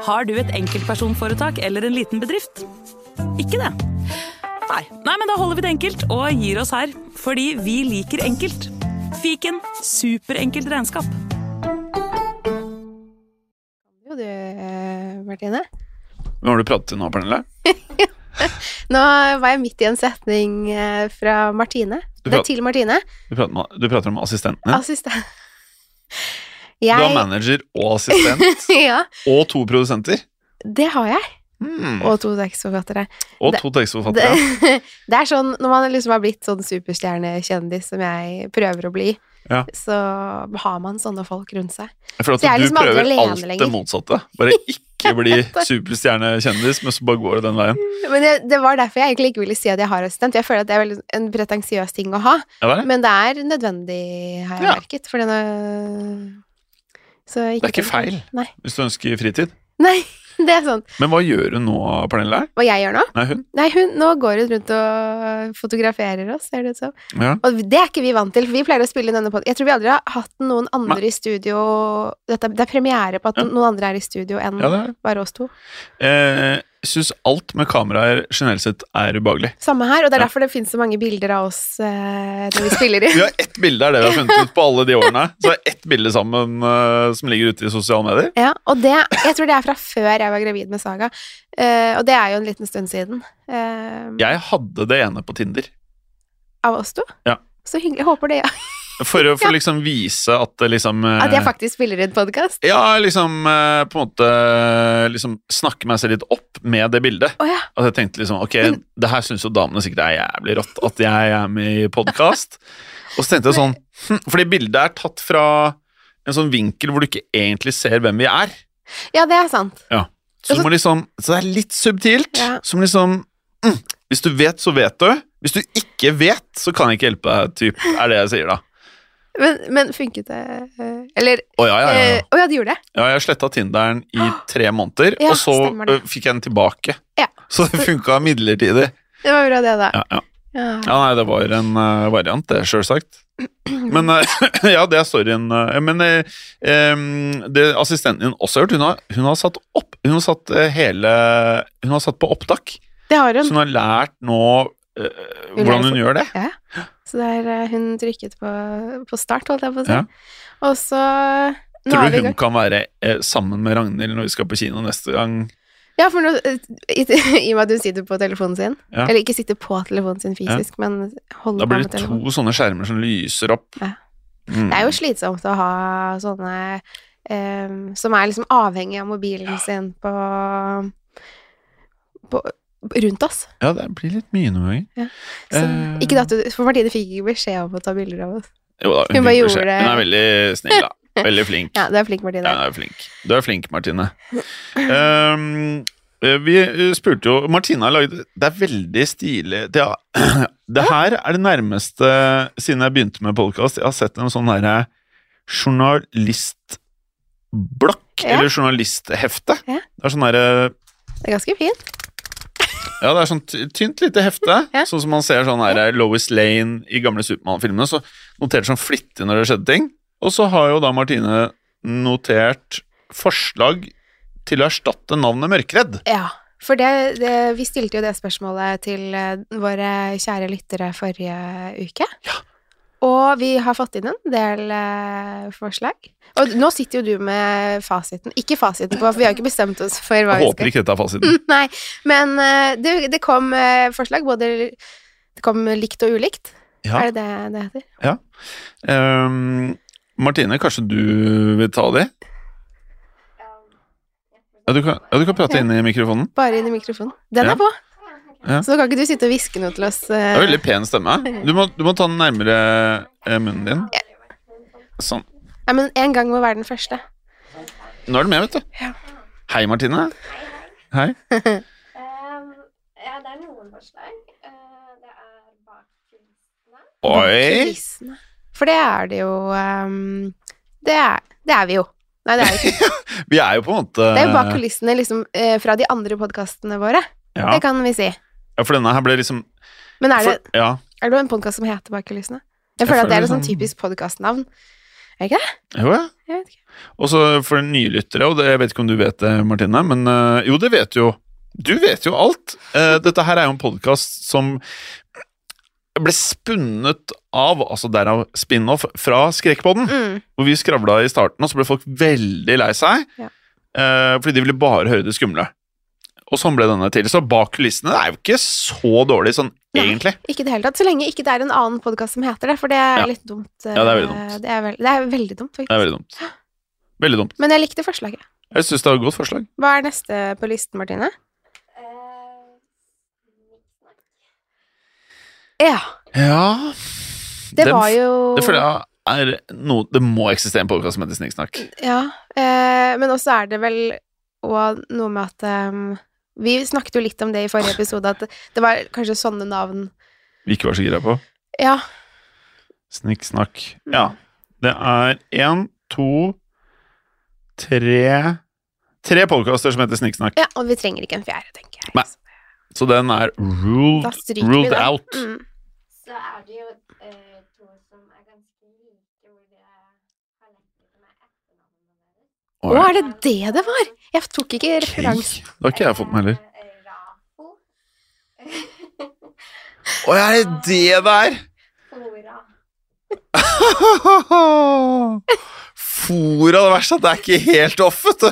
Har du et enkeltpersonforetak eller en liten bedrift? Ikke det? Nei. Nei, men da holder vi det enkelt og gir oss her. Fordi vi liker enkelt. Fiken superenkelt regnskap. Jo, du, eh, Martine. Nå har du pratet til nå, Pernille? Nå var jeg midt i en setning eh, fra Martine. Prater, Det er til Martine. Du prater, med, du prater om assistentene. Assistent. Du har manager og assistent, Ja, og to produsenter. det har jeg. Mm. Og to tekstforfattere. Og to tekstforfattere, tekstforfattere. det er sånn når man liksom har blitt sånn superstjernekjendis som jeg prøver å bli, Ja. så har man sånne folk rundt seg. Jeg føler jeg er at du liksom aldri prøver alt lenger. det motsatte. Bare ikke bli superstjernekjendis, men så bare går det den veien. Men det, det var derfor jeg egentlig ikke ville si at jeg har assistent. Jeg føler at det er en pretensiøs ting å ha, Ja, det men det er nødvendig, har jeg Ja. merket. For den så Det er ikke feil Nei. hvis du ønsker fritid. Nei, det er sånn. Men hva gjør hun nå, Pernille? Hva jeg gjør nå? Nei, hun? Nei, hun, nå går hun rundt og fotograferer oss, ser det ut som. Ja. Og det er ikke vi vant til, for vi pleier å spille denne podkasten Jeg tror vi aldri har hatt noen andre Nei. i studio Dette, Det er premiere på at Ja. noen andre er i studio enn Ja, bare oss to. Eh, syns alt med kameraer generelt sett er ubehagelig. Samme her, og det er derfor det finnes så mange bilder av oss eh, når vi spiller i. Vi har ett bilde er det vi har funnet ut på alle de årene. Så er ett bilde sammen eh, som ligger ute i sosiale medier. Ja, og det, jeg tror det er fra før jeg var gravid med Saga, Eh, og det er jo en liten stund siden. Eh, Jeg hadde det ene på Tinder. Av oss to. Ja. Så hyggelig. Jeg håper det, ja. For å for liksom vise at liksom eh, At jeg faktisk spiller inn podkast. Ja, liksom eh, på en måte liksom snakke meg selv litt opp med det bildet. Oh, ja. At jeg tenkte liksom ok, Men- det her syns jo damene sikkert er jævlig rått at jeg er med i podkast. Og så tenkte jeg sånn hm, Fordi bildet er tatt fra en sånn vinkel hvor du ikke egentlig ser hvem vi er. ja, det er sant. Så, du må liksom, så det er litt subtilt. Ja. Som liksom mm, Hvis du vet, så vet du. Hvis du ikke vet, så kan jeg ikke hjelpe deg, typ, er det jeg sier da. Men, men funket det eh, Eller Å ja, ja, ja. Oh, ja, det gjorde det. Ja, jeg sletta Tinderen i tre måneder, Ja, og så ø, fikk jeg den tilbake. Ja. Så det funka midlertidig. Det var bra, det, da. Ja, ja. Ja. ja, nei, det var en uh, variant, det, sjølsagt. Men uh, ja, det er storyen. Uh, Men det assistenten din også har gjort, hun har, hun har satt opp Hun har satt hele Hun har satt på opptak. Det har Så hun. hun har lært nå hvordan hun gjør det. Så der eh, hun trykket på, på start, holdt jeg på å si. Ja. Og så Tror du hun kan være eh, sammen med Ragnhild når vi skal på kino neste gang? Ja, for nå, eh, i, og med at hun sitter på telefonen sin Ja. Eller ikke sitter på telefonen sin fysisk, men holder Da blir det to sånne skjermer som lyser opp. Ja. Mm. Det er jo slitsomt å ha sånne eh, som er liksom avhengig av mobilen sin på, på rundt oss. Ja, det blir litt mye noen ganger. Så, uh, ikke det at du, for Martine fikk ikke beskjed om å ta bilder av oss. Jo da, Hun bare fikk gjorde beskjed. det. Hun er veldig snill, da. Veldig flink. Ja, du er flink, Martine. Ja, hun er flink. Du er flink, Martine. Um, vi eh, spurte jo Martine har lagd Det er veldig stilig det, er- det her er det nærmeste siden jeg begynte med podkast. Jeg har sett en sånn herre journalistblokk, Ja. eller journalisthefte. Ja. Det er sånn herre Det er ganske fint. Ja, det er sånn tynt lite hefte. Ja. Sånn som man ser sånn her Lois Lane i gamle Supermann-filmene. Så notert sånn flittig når det skjedde ting. Og så har jo da Martine notert forslag til å erstatte navnet Mørkredd. Ja. For det, det, vi stilte jo det spørsmålet til eh, våre kjære lyttere forrige uke. Og vi har fått inn en del eh, forslag. Og nå sitter jo du med fasiten. Ikke fasiten på, for vi har ikke bestemt oss for hva Jeg vi håper ikke dette er fasiten. Nei, men eh, det, det kom eh, forslag, både Det kom likt og ulikt. Ja. Er det det det heter? Um, Martine, kanskje du vil ta de? Ja, du kan, ja, du kan prate Ja. inn i mikrofonen. Bare inn i mikrofonen. Den Ja. er på! Ja. Så kan ikke du sitte og hviske noe til oss. Det eh, er veldig pen stemme. Du må, du må ta den nærmere eh, munnen din. Sånn. Ja, men en gang må være den første. Nå er du med, vet du. Ja. Hei, Martine. Hei. ja, det er noen forslag. det er bak kulissene. Oi! For det er det jo um, det, er, det er vi jo. Nei, det er vi ikke. Vi er jo på en måte Det er jo bak kulissene liksom, eh, fra de andre podkastene våre. Ja. Det kan vi si. Ja, for denne her ble liksom Men er det, for, Ja. er det en podkast som heter Bak kulissene? Jeg Jeg føler at det er et sånn typisk podkastnavn. Er det ikke det? Jo, ja. Jeg vet ikke. Og så for nye lyttere, og det, jeg vet ikke om du vet det, Martine, men øh, jo, det vet du jo. Du vet jo alt. Uh, dette her er jo en podkast som ble spunnet av, altså derav spin-off, fra Skrekkpodden. Mm. Hvor vi skravla i starten, og så ble folk veldig lei seg. Ja. Uh, fordi de ville bare høre det skumle. Og sånn ble denne til. Så bak kulissene er jo ikke så dårlig sånn Nei. egentlig. Ikke det hele tatt. Så lenge ikke det er en annen podkast som heter det, for det er Ja. litt dumt. eh, Ja, det er veldig dumt. Det er, veld, det er veldig dumt, faktisk. Det er veldig dumt. Veldig dumt. Men jeg likte forslaget. Jeg syns det var et godt forslag. Hva er neste på listen, Martine? Ja. Ja Det Den var jo Det føler jeg er noe Det må eksistere en podkast som heter Snikksnakk. Ja. Eh, men også er det vel og noe med at ehm, Vi snakket jo litt om det i forrige episode, at det var kanskje sånne navn Vi ikke var så gira på. Ja. Snikksnakk. Ja. Det er én, to, tre Tre podkaster som heter Snikksnakk. ja. Og vi trenger ikke en fjerde, tenker jeg. Nei. Så den er ruled, ruled out. Mm. Så er det jo eh, to som er ganske like, hvor det har lett litt med etternavnene deres. Å, er det det det var? Jeg tok ikke referanse. Det har ikke jeg fått med heller. Rafo. Å, er det det det Fora. Fora, det verste er at det er ikke helt off, vet du.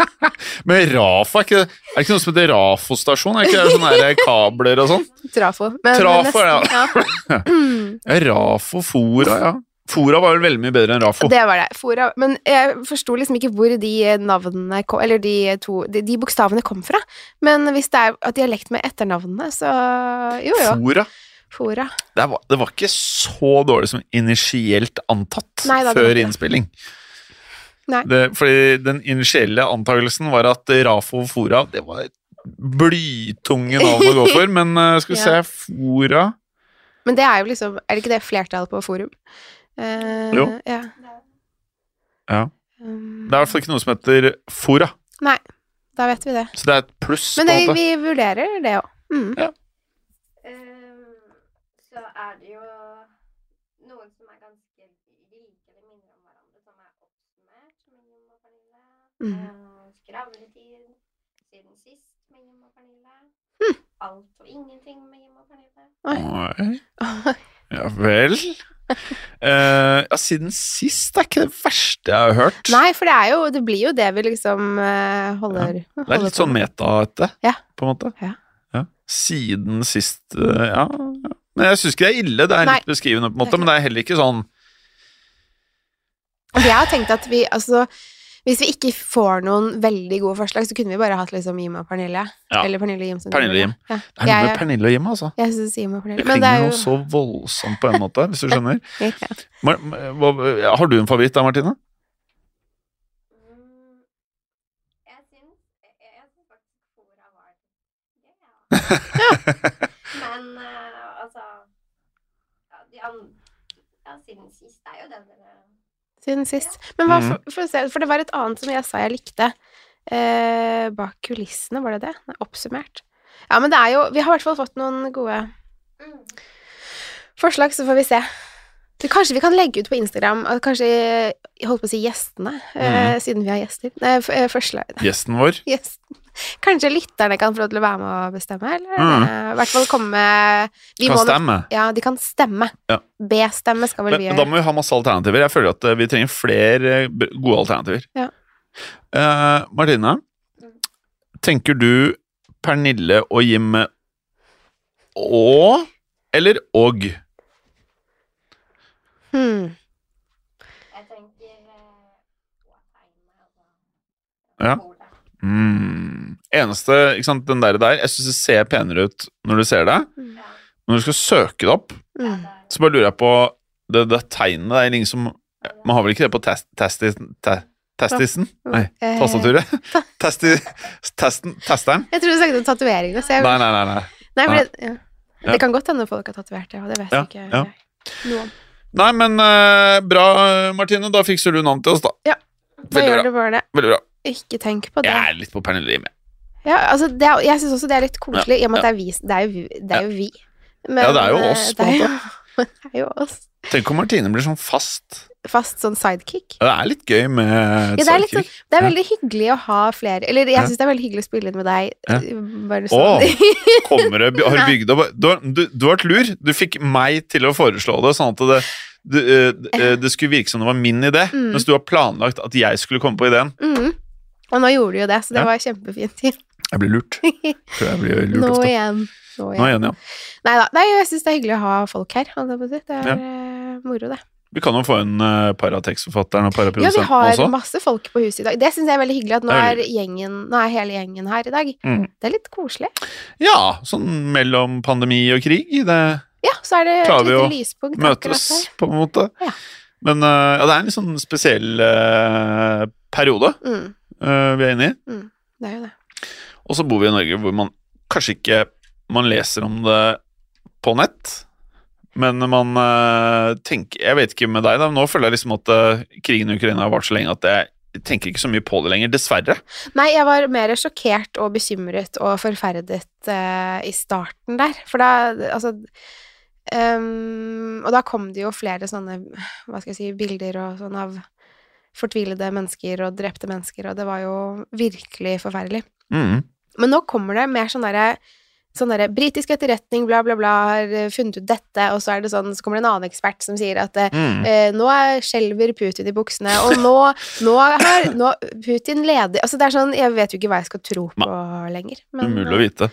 Men Rafa, er ikke, er det ikke noe som heter Rafo-stasjon? Er det ikke sånne kabler og sånn? Trafo. Men Trafo, nesten, ja. Ja, Rafo, Fora, ja. Fora var vel veldig mye bedre enn Rafo. Det var det. Fora. Men jeg forsto liksom ikke hvor de navnene kom, Eller de to De, de bokstavene kom fra. Men hvis det er at dialekt med etternavnene, så Jo, jo. Fora. Fora. Det var, det var ikke så dårlig som initielt antatt Nei da, før det. innspilling. Det, fordi den initielle antakelsen var at Rafo og Fora Det var blytunge navn å gå for, men eh, skal vi Ja. se Fora Men det er jo liksom Er det ikke det flertallet på forum? Eh, Jo. Ja. Ja. Um, Det er i hvert fall ikke noe som heter Fora, Nei, da vet vi det. så det er et pluss. Men det, vi vurderer det òg. Mm. Ehm, så er det jo noen som er ganske like eller minner om hverandre, som er oppsummert med Jim og Pernille. Mm. Eh, skravletid siden sist med Jim og Pernille. Mm. Alt og ingenting med Jim og Pernille. Oi. Ja vel. Eh, ja, siden sist er ikke det verste jeg har hørt. Nei, for det er jo Det blir jo det vi liksom uh, holder Det er litt sånn meta etter, Ja. på en måte. Ja. Siden sist uh, ja, ja. Men jeg syns ikke det er ille. Det er Nei. litt beskrivende, på en måte, men det er heller ikke sånn Og jeg har tenkt at vi Altså, hvis vi ikke får noen veldig gode forslag, så kunne vi bare hatt liksom Jim og Pernille. Ja. Eller Pernille og Jim. som Pernille og Jim. Ja. Det er noe med Pernille og Jim, altså. Jeg synes Jim og Pernille. Det Men det klinger er jo så voldsomt på en måte, hvis du skjønner. Ja. Mar hva, har du en favoritt da, Martine? Jeg jeg, jeg ja. Men uh, altså ja, de an, ja, siden sist er jo den dere Siden sist. Men hva, Mhm. for, for, se, for det var et annet som jeg sa jeg likte. Eh, bak kulissene, var det det? Nei, oppsummert. Ja, men det er jo Vi har i hvert fall fått noen gode mm. forslag, så får vi se. Så kanskje vi kan legge ut på Instagram kanskje Jeg holdt på å si gjestene, eh, siden vi har gjester. Nei, eh, forslag Gjesten vår? Gjesten. Kanskje lytterne kan få lov til å være med og bestemme, eller mm. eh, i hvert fall komme vi Kan må nok- stemme. Ja, de kan stemme. Ja. B-stemme skal vel Men, vi men da må vi ha masse alternativer. Jeg føler at eh, vi trenger flere eh, gode alternativer. Ja. Uh, Martine, tenker du Pernille og Jim og eller og? Hmm. Jeg tenker Ja. Mm. Eneste, ikke sant, den der, der Jeg syns det ser penere ut når du ser det. Ja, Når du skal søke det opp, Mm. så bare lurer jeg på Det, det tegnet der er ingen som Man har vel ikke det på test, testis, te, testisen? Nei, Eh, tastaturet? Testi, testen, testeren? Jeg tror du snakket om tatoveringene, jeg Nei, nei, nei. nei. Nei, det, ja. Det kan godt hende folk har tatovert det, og det vet Ja, ikke ja. noe om. Nei, men uh, bra, Martine. Da fikser du navn til oss, da. Ja, Da Veldig gjør bra. du bare det. Veldig bra. Ikke tenk på det. Jeg er litt på Pernille Ime. Ja, altså, det er, jeg syns også det er litt koselig, i og med at det er vi. Det er jo. Det er jo vi. Men, Ja, det er jo eh, oss, på en er måte. Det er jo oss. Tenk om Martine blir sånn fast. Fast sånn sidekick. Det er litt gøy med Ja, det er litt sånn, sidekick. det er veldig hyggelig å ha flere Eller jeg syns det er veldig hyggelig å spille inn med deg. Ja. Bare Å, sånn. kommer det Har bygd opp du, du, du har vært lur. Du fikk meg til å foreslå det, sånn at det, det, eh, det skulle virke som det var min idé, Mm. mens du har planlagt at jeg skulle komme på ideen. Mm. Og nå gjorde du jo det, så det Ja. var kjempefint. Jeg blir lurt. Tror jeg blir lurt Nå ofte. igjen. Nå Nå igjen. igjen, ja. Nei da. Nei, jeg syns det er hyggelig å ha folk her. Det er Ja. eh, moro, det. Vi kan jo få inn uh, paratekstforfatteren og Ja, vi har også. masse folk på huset i dag. Det syns jeg er veldig hyggelig at nå er gjengen, nå er hele gjengen her i dag. Mm. Det er litt koselig. Ja, sånn mellom pandemi og krig. Det Ja, så er det Klarer et vi å lyspunkt møtes, på en måte. Ja. Men uh, ja, det er en litt sånn spesiell uh, periode Mm, vi er inne i. det er jo det. Og så bor vi i Norge hvor man kanskje ikke Man leser om det på nett, men man eh, tenker Jeg vet ikke med deg, da, men nå føler jeg liksom at eh, krigen i Ukraina har vart så lenge at jeg tenker ikke så mye på det lenger, dessverre. Nei, jeg var mer sjokkert og bekymret og forferdet eh, i starten der. For da Altså Um, Og da kom det jo flere sånne, hva skal jeg si, bilder og sånn av fortvilede mennesker og drepte mennesker, og det var jo virkelig forferdelig. Mm. Men nå kommer det mer sånn derre Sånn derre britisk etterretning, bla, bla, bla, har eh, funnet ut dette, og så er det sånn, så kommer det en annen ekspert som sier at eh, Mm. Eh, nå er skjelver Putin i buksene, og nå, nå er nå, Putin ledig Altså, det er sånn Jeg vet jo ikke hva jeg skal tro på lenger. Men, Umulig å vite.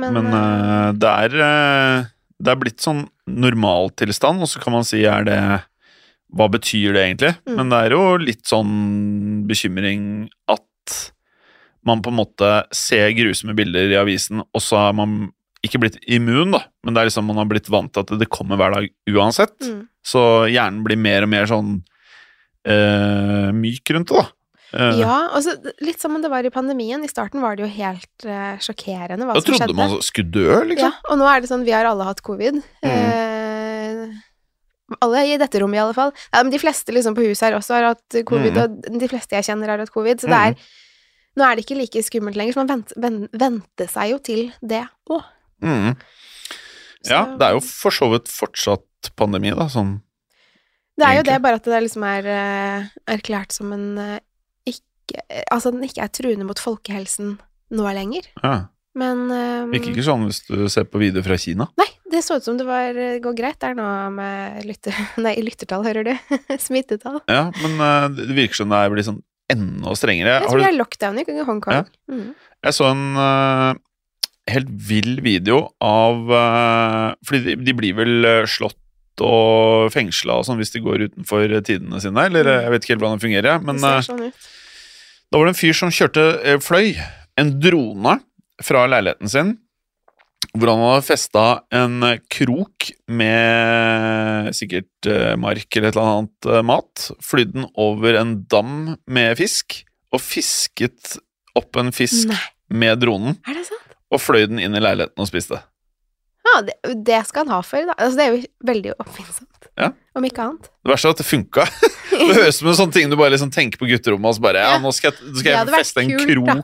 Men, Men eh, eh, det er uh, Det er blitt sånn normaltilstand, og så kan man si er det Hva betyr det egentlig? Mm. Men det er jo litt sånn bekymring at man på en måte ser grusomme bilder i avisen, og så har man ikke blitt immun, da, men det er liksom man har blitt vant til at det kommer hver dag uansett. mm. Så hjernen blir mer og mer sånn eh, myk rundt det, da. Eh, Ja, altså litt som om det var i pandemien. I starten var det jo helt eh, sjokkerende hva da som trodde man skulle dø, liksom. Ja, og nå er det sånn Vi har alle hatt covid. Eh, alle i dette rommet, i alle fall. Ja, men de fleste liksom på huset her også har hatt covid, mm. og de fleste jeg kjenner, har hatt covid. Så det er Nå er det ikke like skummelt lenger, så man venter, ven- venter seg jo til det òg. Mm. Ja, det er jo for så vidt fortsatt pandemi, da, sånn Det er jo det, bare at det liksom er uh, erklært som en uh, ikke Altså den ikke er truende mot folkehelsen nå lenger. ja. Men um, Virker ikke sånn hvis du ser på videoer fra Kina. Nei, det så ut som det var, eh, går greit der nå med lytter... Nei, lyttertall, hører du. Smittetall. Ja, men uh, det virker som det er blitt sånn enda strengere. Jeg tror det er lockdown i Hongkong. Ja. Mm. jeg så en uh, helt vill video av uh, Fordi de, de blir vel eh, slått og fengsla og sånn hvis de går utenfor tidene sine, eller mm. jeg vet ikke helt hvordan det fungerer, men det sånn ut. Da var det en fyr som kjørte fløy en drone fra leiligheten sin, hvor han hadde festa en krok med sikkert eh, mark eller et eller annet eh, mat, flydd den over en dam med fisk, og fisket opp en fisk Nei, med dronen, er det sant? og fløy den inn i leiligheten og spiste. Ja, det, det skal han ha for, da. Altså, det er jo veldig oppfinnsomt. Ja. Om ikke annet. Det verste er at det funka. Det høres ut som en sånn ting du bare liksom tenker på gutterommet og så bare Ja, nå skal jeg, skal jeg feste en kult, da.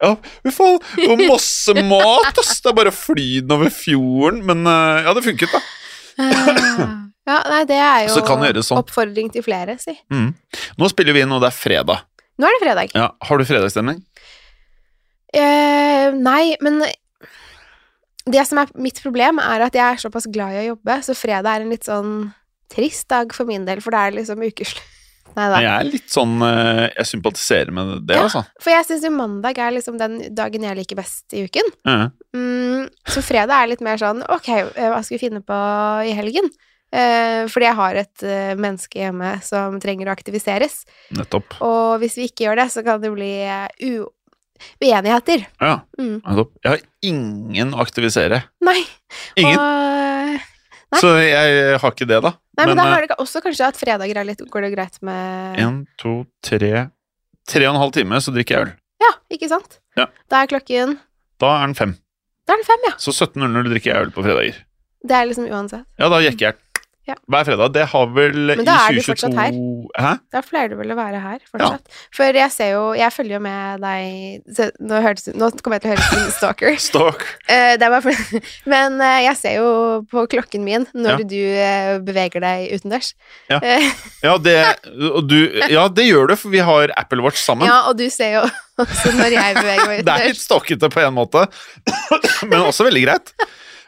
Ja, vi faen. Det var masse mat, ass! Det er bare å fly den over fjorden. Men eh, ja, det funket, da. Ah. ja, nei, det er jo det sånn. oppfordring til flere, si. Mm. Nå spiller vi inn, og det er fredag. Nå er det fredag. Ja, Har du fredagsstemning? Eh, nei, men det som er mitt problem, er at jeg er såpass glad i å jobbe, så fredag er en litt sånn trist dag for min del, for det er liksom ukeslutt. Nei da. Jeg er litt sånn eh, Jeg sympatiserer med det, Ja. altså. For jeg syns jo mandag er liksom den dagen jeg liker best i uken. Ja. Mm, så fredag er litt mer sånn ok, eh, hva skal vi finne på i helgen? Eh, fordi jeg har et menneske hjemme som trenger å aktiviseres. Nettopp. Og hvis vi ikke gjør det, så kan det bli u uenigheter. Ja, Mm. Jeg har ingen å aktivisere. Nei. Ingen. Og, nei. Så jeg har ikke det, da. nei, men, Men, da eh, har det også kanskje at fredager er litt, går det greit med En, to, tre Tre og en halv time, så drikker jeg øl. Ja, ikke sant? Ja. Da er klokken Da er den fem. Da er det fem, ja. Så 17.00 drikker jeg øl på fredager. Det er liksom uansett. Ja, da jekker jeg. Ja. Hver fredag. Det har vel i 2022 Men da er du fortsatt her. Hæ? Da pleier du vel å være her fortsatt. For jeg ser jo Jeg følger jo med deg Nå, hørtes, nå kommer jeg til å høres ut som stalker. Stalk. Uh, men uh, jeg ser jo på klokken min når Ja. du uh, beveger deg utendørs. Ja. Ja, det, og du, ja, det gjør du, for vi har Apple Watch sammen. ja, og du ser jo også når jeg beveger meg utendørs. Det er litt stalkete på en måte, men også veldig greit.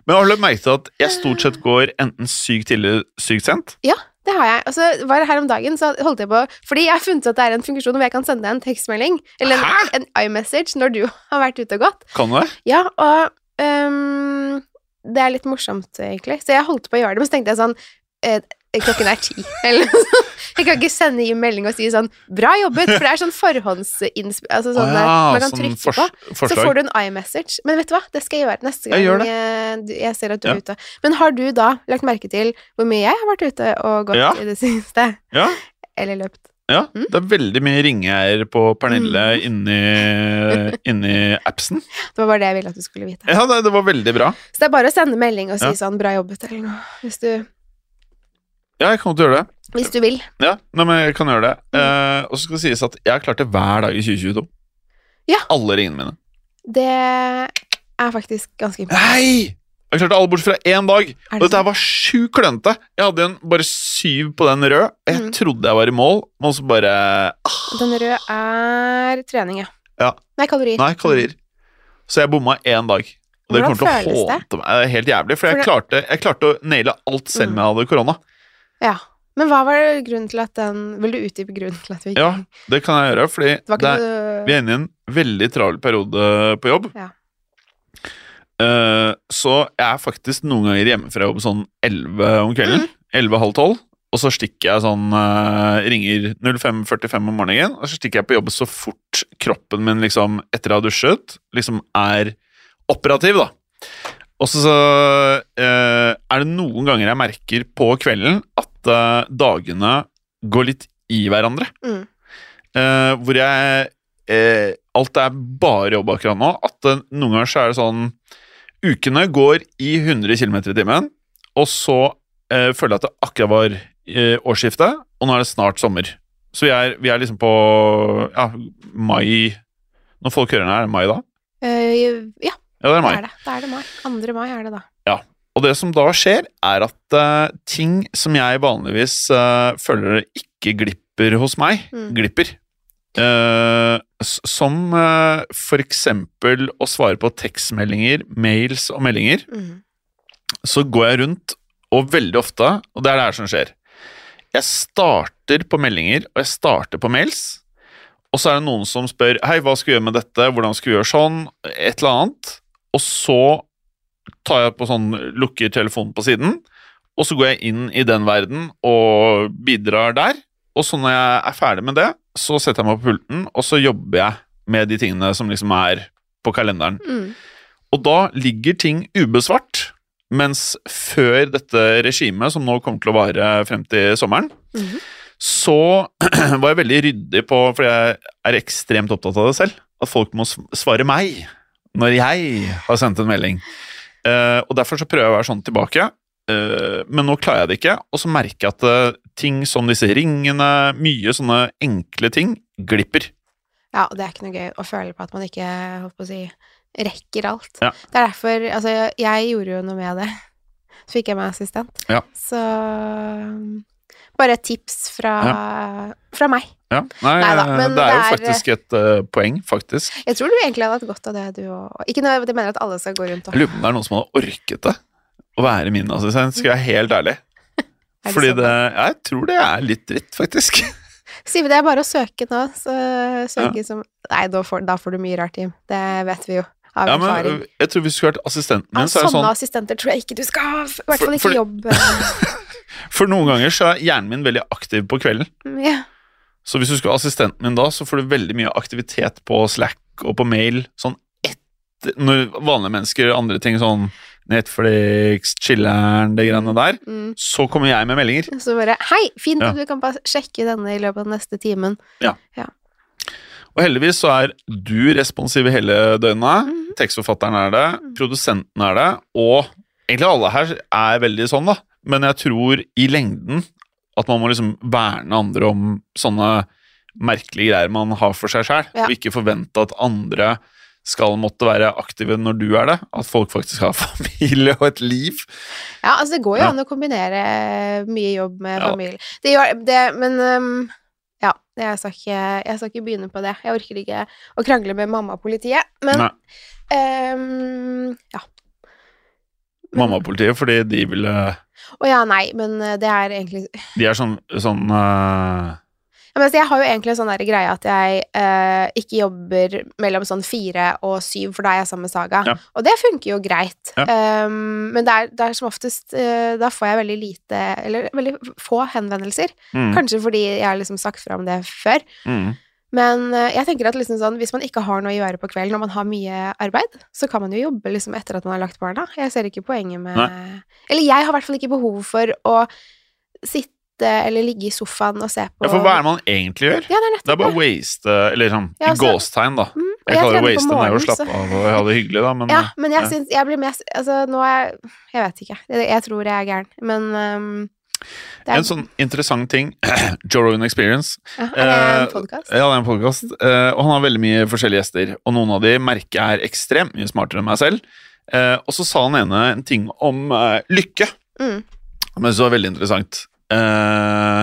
Men har du lagt merke til at jeg stort sett går enten sykt tidlig, sykt sent? Ja, det har jeg. Og så var det her om dagen, så holdt jeg på Fordi jeg har funnet ut at det er en funksjon hvor jeg kan sende deg en tekstmelding, eller en, en iMessage, når du har vært ute og gått. Kan du det? Ja, og um, det er litt morsomt, egentlig. Så jeg holdt på å gjøre det, men så tenkte jeg sånn eh, Klokken er ti, eller noe sånt. Jeg kan ikke sende i melding og si sånn 'bra jobbet', for det er sånn forhåndsinnspill Altså sånn ah, der man kan sånn trykke på. Så får du en iMessage. Men vet du hva, det skal jeg gjøre neste gang jeg, jeg ser at du Ja. er ute. Men har du da lagt merke til hvor mye jeg har vært ute og gått Ja. i det siste? Ja. Eller løpt? Ja, Mm. det er veldig mye ringeier på Pernille inni, inni appsen. Det var bare det jeg ville at du skulle vite. Ja, det, det var veldig bra. Så det er bare å sende melding og si Ja. sånn 'bra jobbet' eller noe, hvis du, Ja, jeg kan godt gjøre det. hvis du vil. Ja, nei, men jeg kan gjøre det. Mm. Eh, og så skal det sies at jeg har klart det hver dag i 2022. Ja. Alle ringene mine. Det er faktisk ganske imponerende. Nei! Jeg har klart det alle bortsett fra én dag. Det Og dette her var sjukt klønete. Jeg hadde en bare syv på den røde. Jeg mm. trodde jeg var i mål, men så bare ah. Den røde er trening, ja. Ja. Nei, kalorier. Nei, kalorier. Så jeg bomma én dag. Og det kommer til å hånte meg. Det er helt jævlig, for jeg, For klarte, jeg klarte å naile alt selv om jeg hadde korona. Ja. Men hva var det grunnen til at den Vil du utdype grunnen til at vi ikke Ja, det kan jeg gjøre, fordi Det det er, vi er inne i en veldig travel periode på jobb. Ja. Uh, så jeg er faktisk noen ganger hjemme fra jobb sånn 11 om kvelden. Mhm. 11-halv 12. Og så stikker jeg sånn uh, Ringer 05.45 om morgenen, og så stikker jeg på jobb så fort kroppen min liksom, etter å ha dusjet, liksom er operativ, da. Og så, eh, er det noen ganger jeg merker på kvelden at uh, dagene går litt i hverandre. Mm. Uh, hvor jeg Alt er bare jobb akkurat nå. At noen ganger så er det sånn Ukene går i 100 km i timen, og så føler jeg at det akkurat var årsskiftet, årsskifte, og nå er det snart sommer. Så vi er, vi er liksom på ja, mai Når folk hører den er det mai da? Ja, Ja, det er det er det. det er det mai. 2. mai er det da. Ja. Og det som da skjer, er at uh, ting som jeg vanligvis uh, føler ikke glipper hos meg, Mm. glipper. Uh, som uh, for eksempel å svare på tekstmeldinger, mails og meldinger. Mm. Så går jeg rundt, og veldig ofte, og det er det her som skjer Jeg starter på meldinger, og jeg starter på mails. Og så er det noen som spør Hei, hva skal vi gjøre med dette, hvordan skal vi gjøre sånn, et eller annet. Og så tar jeg på sånn, lukker telefonen på siden, og så går jeg inn i den verden og bidrar der. Og så når jeg er ferdig med det, så setter jeg meg på pulten, og så jobber jeg med de tingene som liksom er på kalenderen. Mm. Og da ligger ting ubesvart, mens før dette regimet, som nå kommer til å vare frem til sommeren, Mhm. så var jeg veldig ryddig på, for jeg er ekstremt opptatt av det selv, at folk må svare meg når jeg har sendt en melding. Uh, og derfor så prøver jeg å være sånn tilbake, uh, men nå klarer jeg det ikke, og så merker jeg at uh, ting som disse ringene, mye sånne enkle ting, glipper. Ja, og det er ikke noe gøy å føle på at man ikke, holdt på å si, rekker alt. Ja. Det er derfor Altså, jeg, gjorde jo noe med det. Så fikk jeg meg assistent. Ja. Så bare et tips fra, fra meg. Ja, nei, Neida, eh, men det er jo det er- faktisk et uh, poeng, faktisk. Jeg tror du egentlig hadde hatt godt av det, du òg. Ikke noe jeg mener at alle skal gå rundt og Jeg lurer på om det er noen som hadde orket det. Å være min assistent, skal jeg være helt ærlig. Er det Fordi det Jeg tror det er litt dritt, faktisk. Siv, det er bare å søke nå. Så søke som Nei, da får, da får du mye rart, Jim. Det vet vi jo av Ja, erfaring. men jeg tror Hvis du skulle vært assistenten Ja, så er det sånne sånn assistenter tror jeg ikke du skal ha. I hvert fall ikke for- jobb. For noen ganger så er hjernen min veldig aktiv på kvelden. ja. Så hvis du skulle være assistenten min da, så får du veldig mye aktivitet på Slack og på mail. Sånn etter Når vanlige mennesker gjør andre ting, sånn Netflix, chiller'n, det greiene der, Mm. så kommer jeg med meldinger. Så bare Hei, fint Ja. du kan bare sjekke denne i løpet av den neste timen. Ja Og heldigvis så er du responsiv i hele døgnet. Mhm. Tekstforfatteren er det, produsenten er det, og egentlig alle her er veldig sånn, da. Men jeg tror i lengden at man må liksom verne andre om sånne merkelige greier man har for seg sjøl, Ja. og ikke forvente at andre skal måtte være aktive når du er det. At folk faktisk har familie og et liv. Ja, altså det går jo Ja. an å kombinere mye jobb med Ja. familie. Det gjør det, men um, ja, jeg skal, ikke, jeg skal ikke begynne på det. Jeg orker ikke å krangle med mamma-politiet, men ja Mamma-politiet, Mammapolitiet, fordi de ville Å ja, nei, men øh, det er egentlig De er sånn, sånn uh... ja, men altså, Jeg har jo egentlig en sånn der greie at jeg uh, ikke jobber mellom sånn fire og syv, for da er jeg sammen med Saga. Ja. Og det funker jo greit. Ja. Um, men det er, det er som oftest uh, Da får jeg veldig lite, eller veldig få henvendelser. mm, Kanskje fordi jeg har liksom sagt fra om det før. mm. Men eh, jeg tenker at liksom sånn, hvis man ikke har noe å gjøre på kvelden, og man har mye arbeid, så kan man jo jobbe liksom etter at man har lagt barna. Jeg ser ikke poenget med Eller jeg har i hvert fall ikke behov for å sitte eller ligge i sofaen og se på Ja, for hva er det man egentlig gjør? Ja, det er Det er bare waste Eller sånn Ja, i så- gåstegn, da. Mm, jeg, Jeg kaller det waste når jeg er å slappe av og ha det hyggelig, da, men Ja, eh, men jeg ja. syns Jeg blir mest Altså, nå er jeg vet ikke. Jeg, jeg tror jeg er gæren, men det er, En sånn interessant ting Joe Rogan Experience. ja, Er det en eh, podkast? Ja, det er en podkast, og han har veldig mye forskjellige gjester. Og noen av de merker jeg er ekstremt mye smartere enn meg selv. Eh, og så sa han ene en ting om eh, lykke, Mm. men det var veldig interessant. Eh,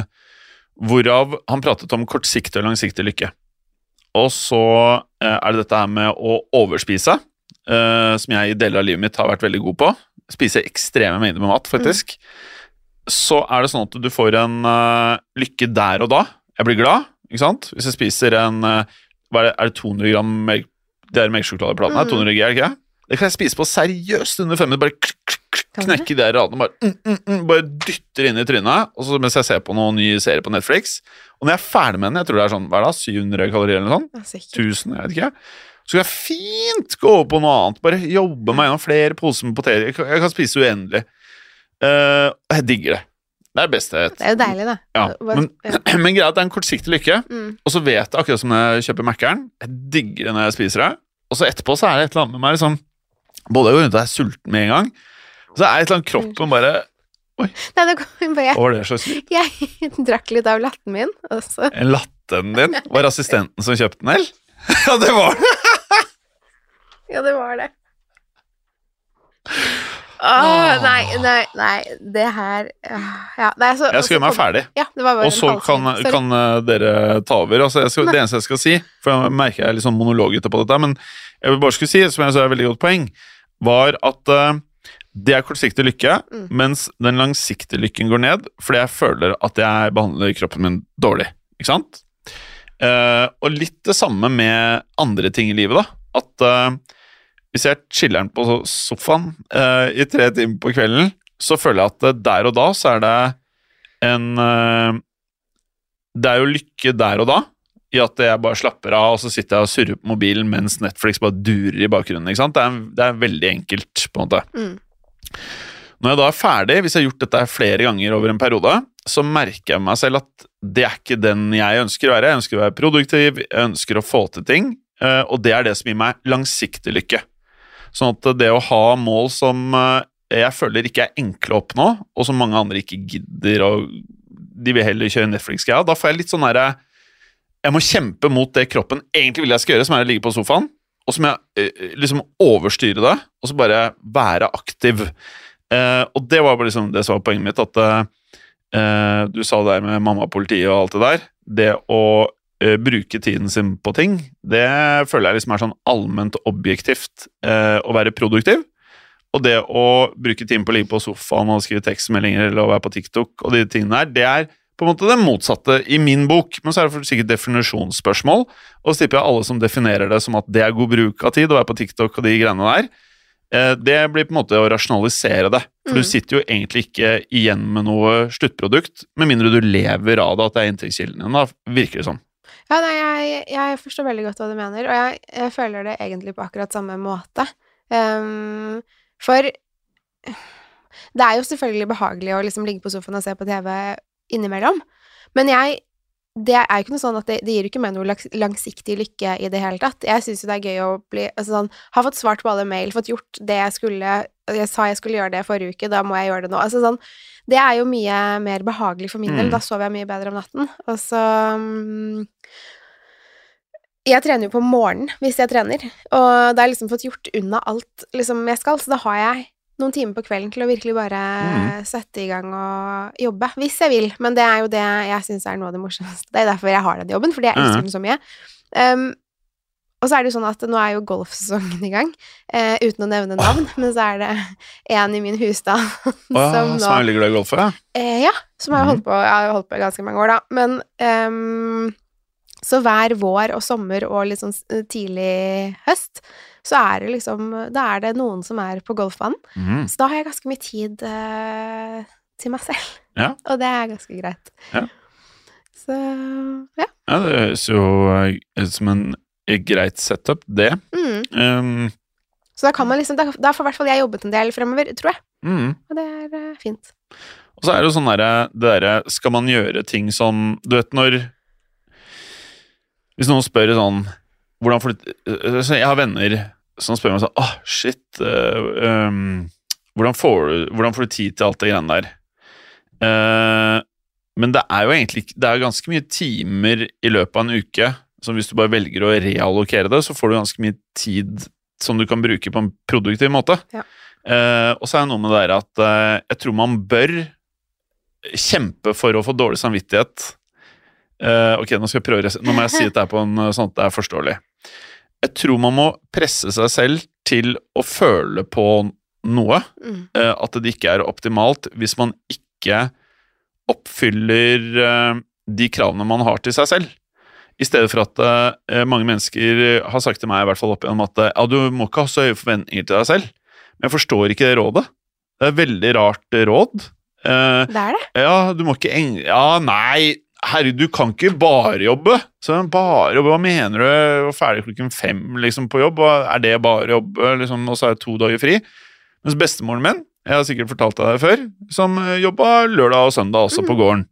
hvorav han pratet om kortsiktig og langsiktig lykke. Og så eh, er det dette her med å overspise, eh, som jeg i deler av livet mitt har vært veldig god på. Spise ekstreme mengder med mat, faktisk. Så er det sånn at du får en uh, lykke der og da. Jeg blir glad, ikke sant? Hvis jeg spiser en uh, er, det, er det 200 gram melk, det er melkesjokolade her? Mm. 200 g, er det ikke det? Det kan jeg spise på seriøst under fem minutter. Bare knekke de radene, bare, mm, mm, mm, bare dytter inn i trynet, og så mens jeg ser på noen nye serie på Netflix. Og når jeg er ferdig med den, jeg tror det er sånn, hva er det, 700 kalorier eller noe sånt, Ja, 1000, jeg vet ikke, så kan jeg fint gå over på noe annet, bare jobbe meg gjennom flere poser med poteter, jeg kan, jeg kan spise uendelig. Og jeg digger det. Det er det beste jeg vet. Det er jo deilig, da. Ja, men, men greia er at det er en kortsiktig lykke, mm. og så vet jeg akkurat som når jeg kjøper Mækkern, jeg digger det når jeg spiser det, og så etterpå så er det et eller annet med meg liksom, både jeg går rundt og er sulten med en gang, og så er det et eller annet kroppen bare, Nei, det kom bare hva var det slags lyd? Jeg drakk litt av latten min, og så latten din? Var assistenten som kjøpte den, eller? ja, det var det! Ja, det var det. Åh, nei, nei, nei, det her Ja, nei, så Jeg skal gjøre meg ferdig, Ja, det var bare og så kan, kan eh, dere ta over. Altså, jeg skal, det eneste jeg skal si, for jeg merker jeg er litt sånn monologete på dette, men jeg vil bare skulle si, som jeg synes er et veldig godt poeng, var at uh, det er kortsiktig lykke, Mm. mens den langsiktige lykken går ned, fordi jeg føler at jeg behandler kroppen min dårlig. Ikke sant? Uh, og litt det samme med andre ting i livet, da. At eh, hvis jeg chiller'n på sofaen uh, i tre timer på kvelden, så føler jeg at der og da så er det en uh, Det er jo lykke der og da, i at jeg bare slapper av, og så sitter jeg og surrer på mobilen mens Netflix bare durer i bakgrunnen. ikke sant? Det er, det er veldig enkelt, på en måte. Mm. Når jeg da er ferdig, hvis jeg har gjort dette flere ganger over en periode, så merker jeg meg selv at det er ikke den jeg ønsker å være. Jeg ønsker å være produktiv, jeg ønsker å få til ting, eh, og det er det som gir meg langsiktig lykke. Sånn at det å ha mål som eh, jeg føler ikke er enkle å oppnå, og som mange andre ikke gidder, og de vil heller kjøre Netflix-greia, da får jeg litt sånn derre Jeg må kjempe mot det kroppen egentlig vil jeg skal gjøre, som er å ligge på sofaen, og så må jeg eh, liksom overstyre det, og så bare være aktiv. Eh, og det var liksom det som var poenget mitt, at eh, du sa det der med mamma, politiet og alt det der. Det å eh, bruke tiden sin på ting, det føler jeg liksom er sånn allment objektivt Uh, å være produktiv. Og det å bruke tiden på å ligge på sofaen og skrive tekstmeldinger eller å være på TikTok og de tingene der, det er på en måte det motsatte i min bok. Men så er det for sikkert definisjonsspørsmål, og så tipper jeg alle som definerer det som at det er god bruk av tid å være på TikTok og de greiene der, eh, det blir på en måte å rasjonalisere det. For Mm. du sitter jo egentlig ikke igjen med noe sluttprodukt, med mindre du lever av det, at det er inntektskilden din, da, virker det som. Ja, nei, jeg, jeg forstår veldig godt hva du mener, og jeg, jeg føler det egentlig på akkurat samme måte. Um, for det er jo selvfølgelig behagelig å liksom ligge på sofaen og se på TV innimellom, men jeg det er jo ikke noe sånn at det, det gir ikke meg noe langsiktig lykke i det hele tatt. Jeg syns jo det er gøy å bli altså sånn Har fått svart på alle mail, fått gjort det jeg skulle Jeg sa jeg skulle gjøre det forrige uke, da må jeg gjøre det nå. Altså sånn Det er jo mye mer behagelig for min del. Mm. Da sover jeg mye bedre om natten. Og så mm, Jeg trener jo på morgenen hvis jeg trener, og da har jeg liksom fått gjort unna alt liksom jeg skal, så da har jeg noen timer på kvelden til å virkelig bare Mm. sette i gang og jobbe, hvis jeg vil. Men det er jo det jeg syns er noe av det morsomste. Det er derfor jeg har den jobben, fordi jeg elsker Mhm. den så mye. Um, og så er det jo sånn at nå er jo golfsesongen i gang, uh, uten å nevne navn, men så er det en i min husstand oh, som som som er veldig glad i golf, ja. Uh, ja, som har holdt på, jeg har holdt på i ganske mange år, da. Men ehm, så hver vår og sommer og litt sånn tidlig høst, så er det liksom Da er det noen som er på golfbanen. Mm. Så da har jeg ganske mye tid eh, til meg selv. Ja. Og det er ganske greit. Ja. Så ja. ja, det høres jo eh, som en eh, greit setup, det. Mm. Um, Så da kan man liksom Da, da får i hvert fall jeg jobbet en del fremover, tror jeg. mm. Og det er uh, fint. Og så er det jo sånn derre Det derre Skal man gjøre ting som Du vet når Hvis noen spør sånn Hvordan får øh, så Jeg har venner som spør meg sånn Åh, shit Uh, um, hvordan, får du, hvordan får du tid til alt det greiene der? Uh, men det er jo egentlig Det er ganske mye timer i løpet av en uke Så hvis du bare velger å reallokere det, så får du ganske mye tid som du kan bruke på en produktiv måte. Ja. Uh, og så er det noe med det der at uh, jeg tror man bør kjempe for å få dårlig samvittighet. Eh, ok, nå skal jeg prøve Nå må jeg si dette på en eh, sånn at det er forståelig. Jeg tror man må presse seg selv til å føle på noe. Mm. eh, at det ikke er optimalt hvis man ikke oppfyller de kravene man har til seg selv. I stedet for at mange mennesker har sagt til meg, i hvert fall opp igjennom, at ja, du må ikke ha så høye forventninger til deg selv. Men jeg forstår ikke det rådet. Det er et veldig rart råd. Det er det. ja, du må ikke eng... Ja, nei, herregud, du kan ikke bare jobbe. Så bare jobbe, hva mener du? Var ferdig klokken fem liksom, på jobb, og er det bare jobbe, liksom, og så er det to dager fri? Mens bestemoren min, jeg har sikkert fortalt deg det før, som eh, jobba lørdag og søndag også på gården.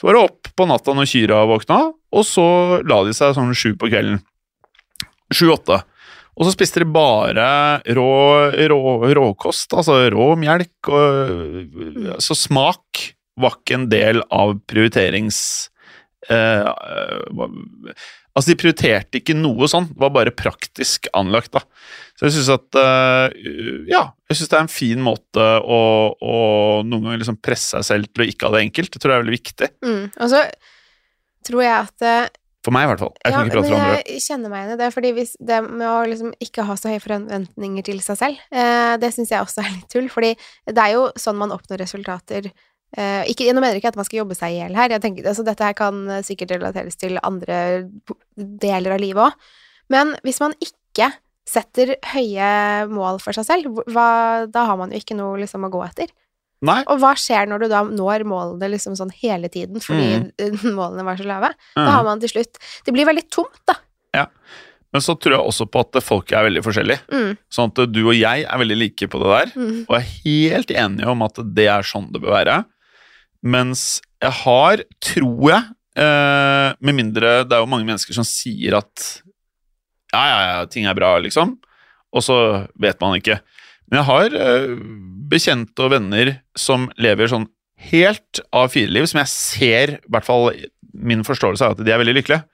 Så var det opp på natta når kyrne våkna, og så la de seg sånn sju på kvelden. Sju-åtte. Og så spiste de bare rå, rå, råkost, altså rå melk. Og, så smak var ikke en del av prioriterings... Eh, altså, de prioriterte ikke noe sånn, det var bare praktisk anlagt, da. Så jeg syns at eh, Ja, jeg syns det er en fin måte å, å noen ganger liksom presse seg selv til å ikke ha det enkelt. Det tror jeg er veldig viktig. Mm. Og så tror jeg at eh, For meg, i hvert fall. Jeg kan ikke prate for andre. Jeg kjenner meg igjen i det, fordi hvis det med å liksom ikke ha så høye forventninger til seg selv, eh, det syns jeg også er litt tull, fordi det er jo sånn man oppnår resultater. Eh, ikke, nå mener jeg ikke at man skal jobbe seg i hjel her, jeg tenker, altså, dette her kan eh, sikkert relateres til andre deler av livet òg, men hvis man ikke setter høye mål for seg selv, hva, da har man jo ikke noe liksom å gå etter. Nei. Og hva skjer når du da når målene liksom sånn hele tiden fordi Mm. målene var så lave? Da Mhm. har man til slutt Det blir veldig tomt, da. Men så tror jeg også på at folk er veldig forskjellige. Mm, Sånn at du og jeg er veldig like på det der, mm, og er helt enige om at det er sånn det bør være. Mens jeg har, tror jeg, eh, med mindre det er jo mange mennesker som sier at ja, ja, ja, ting er bra, liksom, og så vet man ikke. Men jeg har eh, bekjente og venner som lever sånn helt av fireliv, som jeg ser, i hvert fall min forståelse er at de er veldig lykkelige.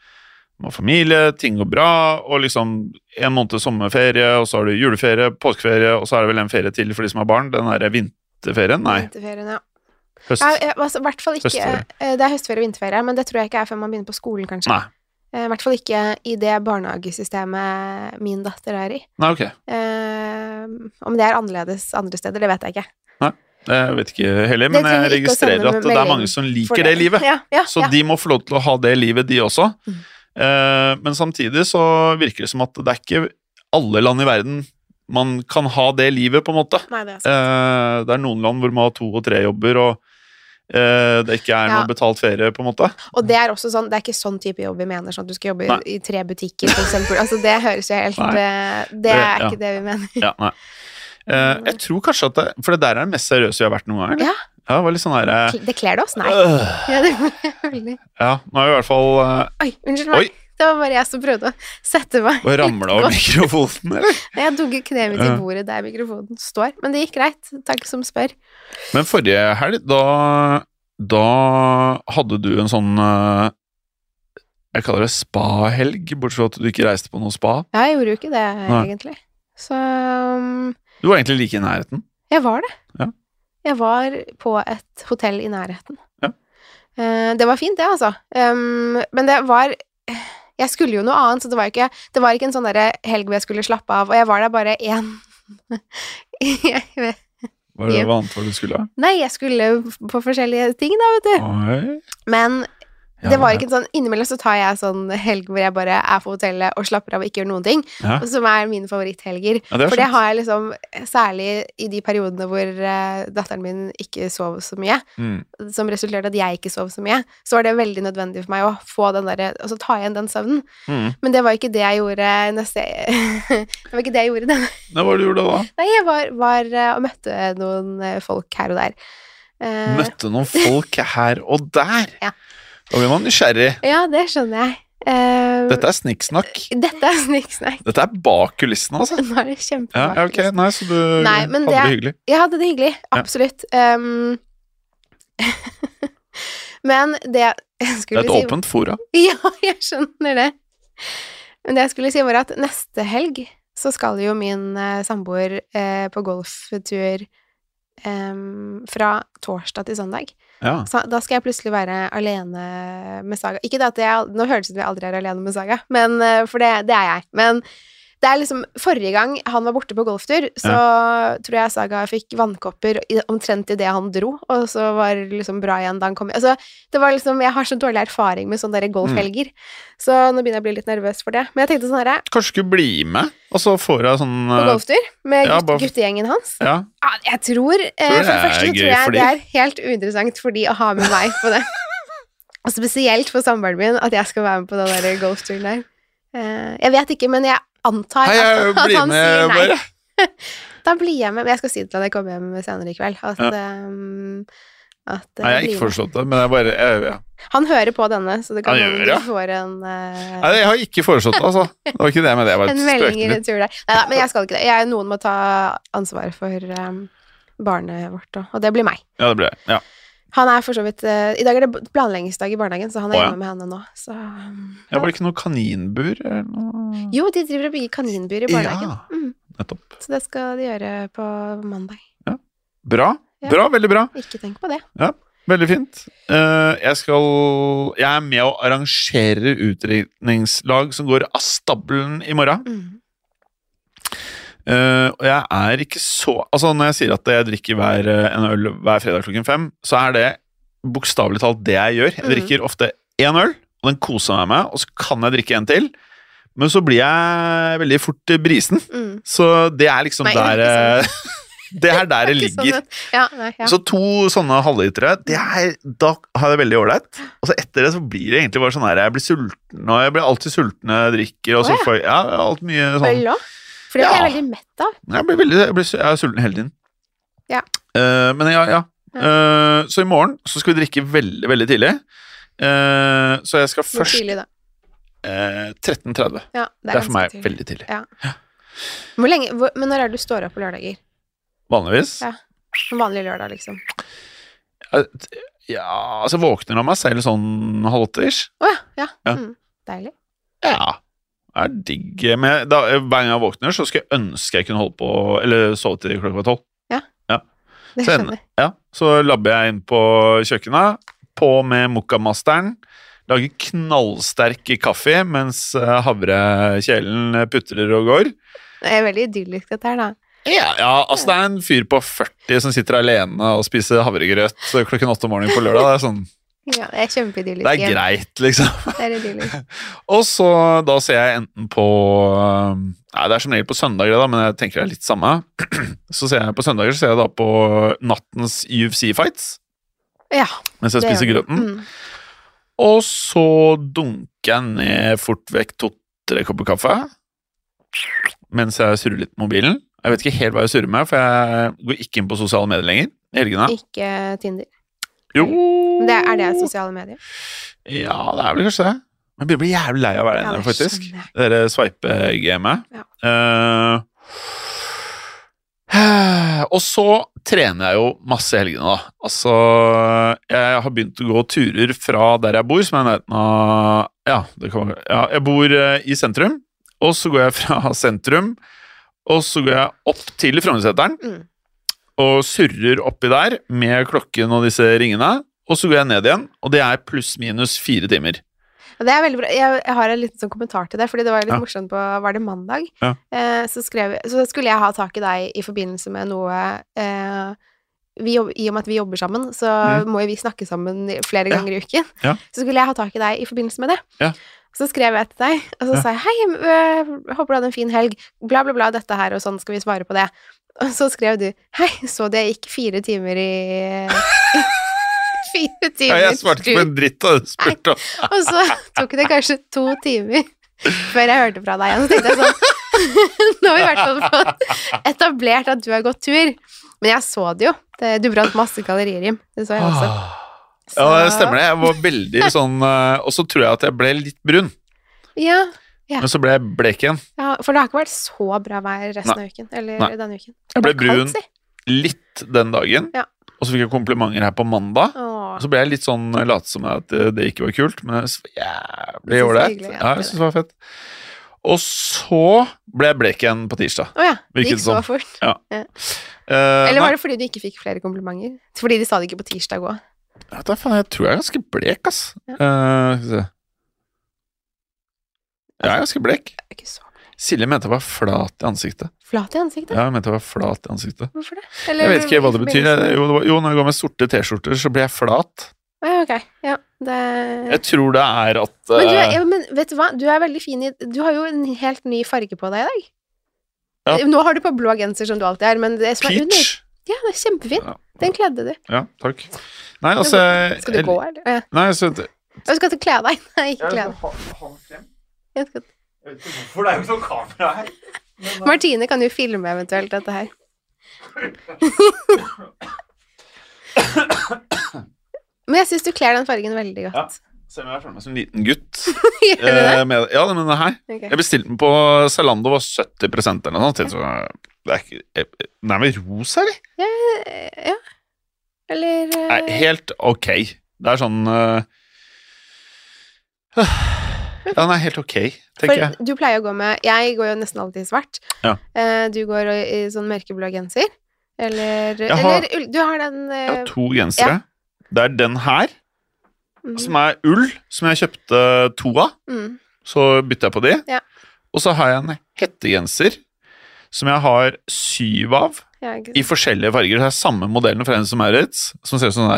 De har familie, ting går bra, og liksom en måned sommerferie, og så har du juleferie, påskeferie, og så er det vel en ferie til for de som har barn. Den derre vinterferien? Nei, Vinterferien, ja. Høst. Ja, ja, altså, i hvert fall ikke Høstferie. eh, Det er høstferie og vinterferie, men det tror jeg ikke er før man begynner på skolen, kanskje. Nei. Eh, I hvert fall ikke i det barnehagesystemet min datter er i. Nei, ok. Eh, om det er annerledes andre steder, det vet jeg ikke. Jeg vet ikke heller, men jeg registrerer at det er mange som liker det livet. Ja, ja, Så de må få lov til å ha det livet, de også. Mm. Eh, men samtidig så virker det som at det er ikke alle land i verden man kan ha det livet, på en måte. Nei, det er sant. Eh, det er noen land hvor man har to og tre jobber, og eh, det ikke er Ja. noe betalt ferie, på en måte. Og det er også sånn, det er ikke sånn type jobb vi mener, sånn at du skal jobbe Nei. i, tre butikker, for eksempel. Altså, det høres jo helt Nei. eh, Det er ja. ikke det vi mener. Ja, nei. Eh, jeg tror kanskje at det, For det der er det mest seriøse vi har vært noen gang. eller? Ja, Ja, det sånn derre Det kler det oss? Nei. øh, Ja, det veldig Ja, nå er vi i hvert fall uh, Oi, unnskyld meg. Oi. Det var bare jeg som prøvde å sette meg Og ramla over mikrofonen, eller? Jeg dugget kneet mitt i bordet der mikrofonen står. Men det gikk greit. Takk som spør. Men forrige helg, da, da hadde du en sånn eh, Jeg kaller det spa-helg, bortsett fra at du ikke reiste på noe spa. Ja, jeg gjorde jo ikke det, Nei. egentlig. Så um, Du var egentlig like i nærheten. jeg var det. Ja. Jeg var på et hotell i nærheten. Ja. Uh, det var fint, det, altså. Um, men det var Jeg skulle jo noe annet, så det var ikke, det var ikke en sånn helg hvor jeg skulle slappe av, og jeg var der bare én Var det Ja. hva annet du skulle? Nei, jeg skulle på forskjellige ting, da, vet du. Oi. Men Ja, det var ikke ikke sånn Innimellom så tar jeg sånn helg hvor jeg bare er på hotellet og slapper av og ikke gjør noen ting, Ja. og som er mine favoritthelger. Ja, det For det har jeg liksom Særlig i de periodene hvor uh, datteren min ikke sov så mye, Mm. som resulterte at jeg ikke sov så mye, så var det veldig nødvendig for meg å få den derre Altså ta igjen den søvnen. Mm. Men det var ikke det jeg gjorde neste Det var ikke det jeg gjorde denne Hva var det du gjorde da? Nei, jeg var, var uh, og møtte noen eh, folk her og der. Uh, Møtte noen folk her og der. Ja. Da blir man nysgjerrig. Ja, det skjønner jeg. Uh, Dette er snikksnakk. dette er snikksnakk. Dette er bak kulissene, altså. Nå er det kjempebak ja, okay, nei, så du Nei, hadde det- det hyggelig. Jeg hadde det hyggelig. Ja. Absolutt. Um, men det jeg Det er et si åpent fora. Ja, jeg skjønner det. Men det jeg skulle si, var at neste helg så skal jo min uh, samboer uh, på golftur um, fra torsdag til søndag. Ja. Så da skal jeg plutselig være alene med Saga. Ikke det at jeg Nå høres det ut som jeg aldri er alene med Saga, men, eh, for det, det er jeg. Men det er liksom Forrige gang han var borte på golftur, så tror jeg Saga fikk vannkopper i- omtrent idet han dro, og så var det liksom bra igjen da han kom Altså, det var liksom Jeg har så dårlig erfaring med sånne der golfhelger, så nå begynner jeg å bli litt nervøs for det. Men jeg tenkte sånn herre Kanskje skulle bli med, og så får jeg sånn På eh, golftur med ja, gutt, guttegjengen hans. Ja. Ja, jeg tror, eh, Tror For det første gøy tror jeg det er helt uinteressant for de å ha med meg på det. Og spesielt for samboeren min at jeg skal være med på den der golfturen der. Eh, jeg vet ikke, men jeg antar Hei, at, jeg at blir han med, sier nei. bare. Da blir jeg med. Men jeg skal si det til han jeg kommer hjem senere i kveld. At, Ja. um, at eh, Nei, jeg har ikke med. foreslått det, men jeg bare jeg, ja. Han hører på denne, så det kan hende du ja. får en uh... Nei, jeg har ikke foreslått det, altså. Det var ikke det men det. var en melding i retur der. Nei da, men jeg skal ikke det. Jeg, noen må ta ansvar for um, barnet vårt òg, og det blir meg. Ja, det blir jeg. Ja. Han er for så vidt uh, I dag er det planleggingsdag i barnehagen, så han er oh, ja. hjemme med henne nå. Så ja. Var det ikke noe kaninbur eller noe? Jo, de driver og bygger kaninbur i barnehagen. Ja. Mm, Nettopp. så det skal de gjøre på mandag. Bra. Ja. Bra, veldig bra. Ikke tenk på det. Veldig fint. Eh, jeg skal Jeg er med å arrangere utdrikningslag som går av stabelen i morgen. Mm. Eh, og jeg er ikke så Altså, når jeg sier at jeg drikker hver, eh, en øl hver fredag klokken fem, så er det bokstavelig talt det jeg gjør. Jeg Mhm. drikker ofte én øl, og den koser meg med, og så kan jeg drikke en til. Men så blir jeg veldig fort brisen. Mm. Så det er liksom Nei, er der eh, Det er der det sånn ligger. ja, nei, ja. Så to sånne halvlitere, det er, da har jeg det veldig ålreit. Og så etter det så blir det egentlig bare sånn her Jeg blir sulten, og jeg blir alltid sulten når jeg drikker. Og så får jeg ja, alt mye sånn? For det blir jeg veldig mett av. Jeg blir veldig jeg, blir, jeg er sulten hele tiden. Ja. Uh, men ja, ja. Uh, så i morgen så skal vi drikke veldig, veldig tidlig. Uh, så jeg skal Hvor først tidlig, da? eh, 13.30. Ja, Det er det er for meg tidlig. veldig tidlig. Hvor lenge, hvor, men når er det du står opp på lørdager? Vanligvis. Ja. En vanlig lørdag, liksom. Ja, altså våkner av meg selv sånn halv åtte-ish. Å ja. ja. Ja. Mm. Deilig. Ja. Det er digg. Men da, hver gang jeg våkner, så skulle jeg ønske jeg kunne holde på Eller sove til klokka var tolv. Det Så, skjønner jeg. ja, så labber jeg inn på kjøkkenet, på med mokkamasteren, lager knallsterk kaffe mens eh, havrekjelen putrer og går. Det er veldig idyllisk, dette her, da. Ja, ja, altså det er en fyr på 40 som sitter alene og spiser havregrøt klokken åtte om morgenen på lørdag. Det er sånn, Ja, det er kjempeidyllisk. det er greit, liksom. Det er idyllisk. Og så da ser jeg enten på um, Nei, det er som regel på søndager, da, men jeg tenker det er litt samme. Så ser jeg på søndager så ser jeg da på nattens UFC-fights Ja. mens jeg spiser grøten. Mm. Og så dunker jeg ned fort vekk to-tre kopper kaffe mens jeg surrer litt på mobilen. Jeg vet ikke helt hva jeg surrer med, for jeg går ikke inn på sosiale medier lenger. i helgene. Ikke Tinder. Jo det, er det sosiale medier? Ja, det er vel kanskje det. Jeg blir jævlig lei av å være Ja, inne, faktisk. Det derre sveipe-gamet. Ja. Eh, og så trener jeg jo masse i helgene, da. Altså, jeg har begynt å gå turer fra der jeg bor, som er i nærheten av Ja, Ja, jeg bor eh, i sentrum, og så går jeg fra sentrum, og så går jeg opp til Frognerseteren Mm. Og surrer oppi der med klokken og disse ringene, og så går jeg ned igjen, og det er pluss-minus fire timer. Og det er veldig bra. Jeg, jeg har en liten sånn kommentar til det, fordi det var litt Ja. morsomt på Var det mandag? Ja. Eh, så, skrev, så skulle jeg ha tak i deg i forbindelse med noe eh, vi jobb, I og med at vi jobber sammen, så Mm. må jo vi snakke sammen flere Ja. ganger i uken. Ja. Så skulle jeg ha tak i deg i forbindelse med det. Ja. Så skrev jeg til deg, og så sa jeg hei, øh, håper du hadde en fin helg, bla, bla, bla, dette her, og sånn skal vi svare på det. Og så skrev du hei, så det gikk fire timer i Fire Ja, timer jeg svarte ikke på en dritt av det du spurte om. og så tok det kanskje to timer før jeg hørte fra deg igjen. Så tenkte jeg sånn Nå har vi i hvert fall fått etablert at du har gått tur. Men jeg så det jo. Det, du brant masse kalorier, Jim. Det så jeg også. Så- Ah. Ja, det stemmer det. Jeg var veldig sånn eh, Og så tror jeg at jeg ble litt brun, Ja, Ja. men så ble jeg blek igjen. ja, for det har ikke vært så bra vær resten av uken. Eller Nei. denne uken. Jeg ble brun kaldt, si. litt den dagen, Ja. og så fikk jeg komplimenter her på mandag. Åh. Og så ble jeg litt sånn late som at det, det ikke var kult, men det jævlig ålreit. ja. Ja, jeg syns det var fett. Og så ble jeg blek igjen på tirsdag. Å ja. Det gikk så sånn. fort. Eh, Eller nei, var det fordi du ikke fikk flere komplimenter? Fordi de sa det ikke på tirsdag òg. faen, jeg tror jeg er ganske blek, ass. Ja. Uh, skal vi se. Jeg er ganske blek. Ikke så Silje mente jeg var flat i ansiktet. flat i ansiktet. Ja, hun mente jeg var flat i ansiktet. Hvorfor det? Jeg vet ikke hva det betyr. Jo, det var- jo, når jeg går med sorte T-skjorter, så blir jeg flat. Ja, ok. Ja, det Jeg tror det er at Men, du er, eh, ja, men vet du hva, du er veldig fin i Du har jo en helt ny farge på deg i dag. Ja. Nå har du på blå genser, som du alltid er, men det som er under. Ja, det er kjempefint. Ja. Den kledde du. Ja, takk. Nei, altså Skal du gå, eller? Ja. Nei, så det- Du skal til kle av deg. Nei, ikke kle av deg. Jeg vet ikke hvorfor, det er jo ikke noe kamera her. Men, Martine kan jo filme eventuelt dette her. Men jeg syns du kler den fargen veldig godt. Se meg for meg som en liten gutt. Eh, med, ja, men det her. Ok. Jeg bestilte den på Zalando, var 70 eller noe sånt. Så det er ikke eh, Den er vel rosa, eller? Ja. Ja. Eller uh... Nei, helt ok. Det er sånn uh... Ja, den er helt ok, tenker jeg. Du pleier å gå med Jeg går jo nesten alltid i svart. Ja. Uh, du går i sånn mørkeblå genser. Eller, har- eller Du har den Jeg har to gensere. Det er den her, mhm, som er ull, som jeg kjøpte to av. mm. Så bytter jeg på de. Ja. Og så har jeg en hettegenser som jeg har syv av, ja, i forskjellige farger. Det er samme modellen fra Hennes Maurits, som ser ut som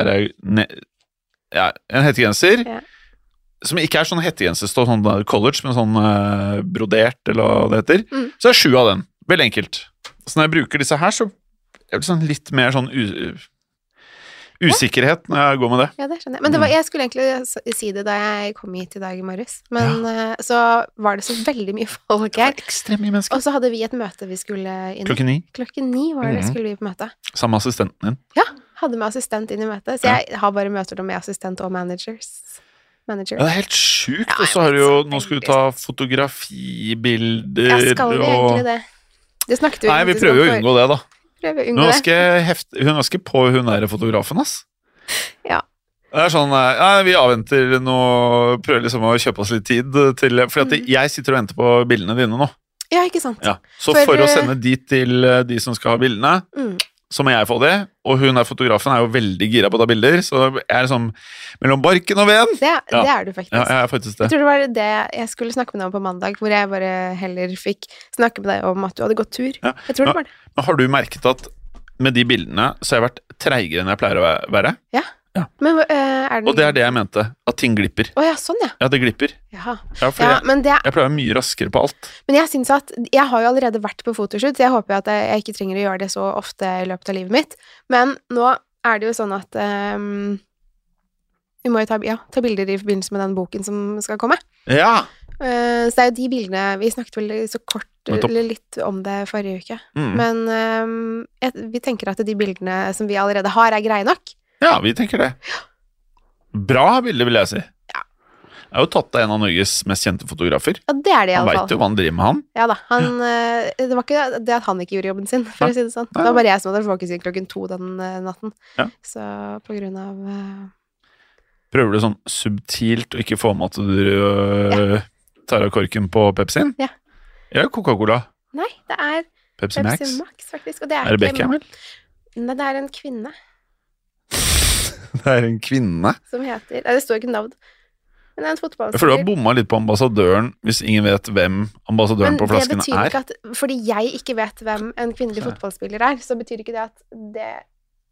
ne ja, En hettegenser. Ja. Som ikke er sånn hettegenserstoff, sånn college, men sånn eh, brodert, eller hva det heter. Mm. Så det er sju av den. Veldig enkelt. Så når jeg bruker disse her, så er det sånn litt mer sånn u usikkerhet når jeg går med det. Ja, det skjønner jeg. Men det var, Mm. jeg skulle egentlig si det da jeg kom hit i dag i morges, men ja. så var det så veldig mye folk her. Ekstremt mye mennesker. Og så hadde vi et møte vi skulle inn i. Klokken ni. Klokken ni var det, Mhm. skulle vi på møte. Sammen med assistenten din. Ja, Hadde med assistent inn i møtet, så Ja. jeg har bare møter med assistent og managers. Manager. Ja, det er helt sjukt. Og så har du jo Nå skal du ta fotografibilder Ja, skal vi egentlig det? Det snakket vi Nei, vi prøver jo å unngå det, da. Prøver å unngå det. hun er ganske på hun der fotografen, ass. Ja. Det er sånn eh, Ja, vi avventer nå Prøver liksom å kjøpe oss litt tid til For Mm. jeg sitter og venter på bildene dine nå. Ja, ikke sant. Ja. Så For, for, å eh, sende de til eh, de som skal ha bildene, Mm. Så må jeg få det. Og hun der fotografen er jo veldig gira på å ta bilder, så jeg er liksom mellom barken og veden. Det, det er du faktisk. Ja, jeg er faktisk Jeg tror det var det jeg skulle snakke med deg om på mandag, hvor jeg bare heller fikk snakke med deg om at du hadde gått tur. Ja. Jeg tror det var det. Men har du merket at med de bildene så har jeg vært treigere enn jeg pleier å være? Men eh, er den Og det er det jeg mente. At ting glipper. Oh, ja, sånn ja. Ja, det glipper. Ja, Ja, for Ja, jeg, men, det, jeg pleier å være mye raskere på alt. men jeg syns at Jeg har jo allerede vært på fotoshoot, så jeg håper at jeg, jeg ikke trenger å gjøre det så ofte i løpet av livet mitt. Men nå er det jo sånn at um, vi må jo ta, ja, ta bilder i forbindelse med den boken som skal komme. Ja! Uh, så det er jo de bildene Vi snakket vel så kort eller litt om det forrige uke. Mm. Men um, jeg, vi tenker at de bildene som vi allerede har, er greie nok. Ja, vi tenker det. Bra bilde, vil jeg si. Ja. Jeg har jo tatt av en av Norges mest kjente fotografer. Ja, det er det i Han alle veit fall. jo hva han driver med, han. Ja da. Han, eh, det var ikke det at han ikke gjorde jobben sin, for Nei. å si det sånn. Nei, Det var bare jeg som hadde fokus klokken to den eh, natten. Ja. Så på grunn av eh, Prøver du sånn subtilt å ikke få med at du øh, tar av korken på Pepsien? Ja. Eller Coca-Cola? Nei, det er Pepsi, Pepsi Max? Max, faktisk. Og det er, Er det ikke- Beckham, eller? Nei, det er en kvinne Det er en kvinne. som heter Nei, det står ikke navn. Men det er en fotballspiller. For du har bomma litt på ambassadøren hvis ingen vet hvem ambassadøren Men på det betyr er. ikke at Fordi jeg ikke vet hvem en kvinnelig fotballspiller er, så betyr ikke det at det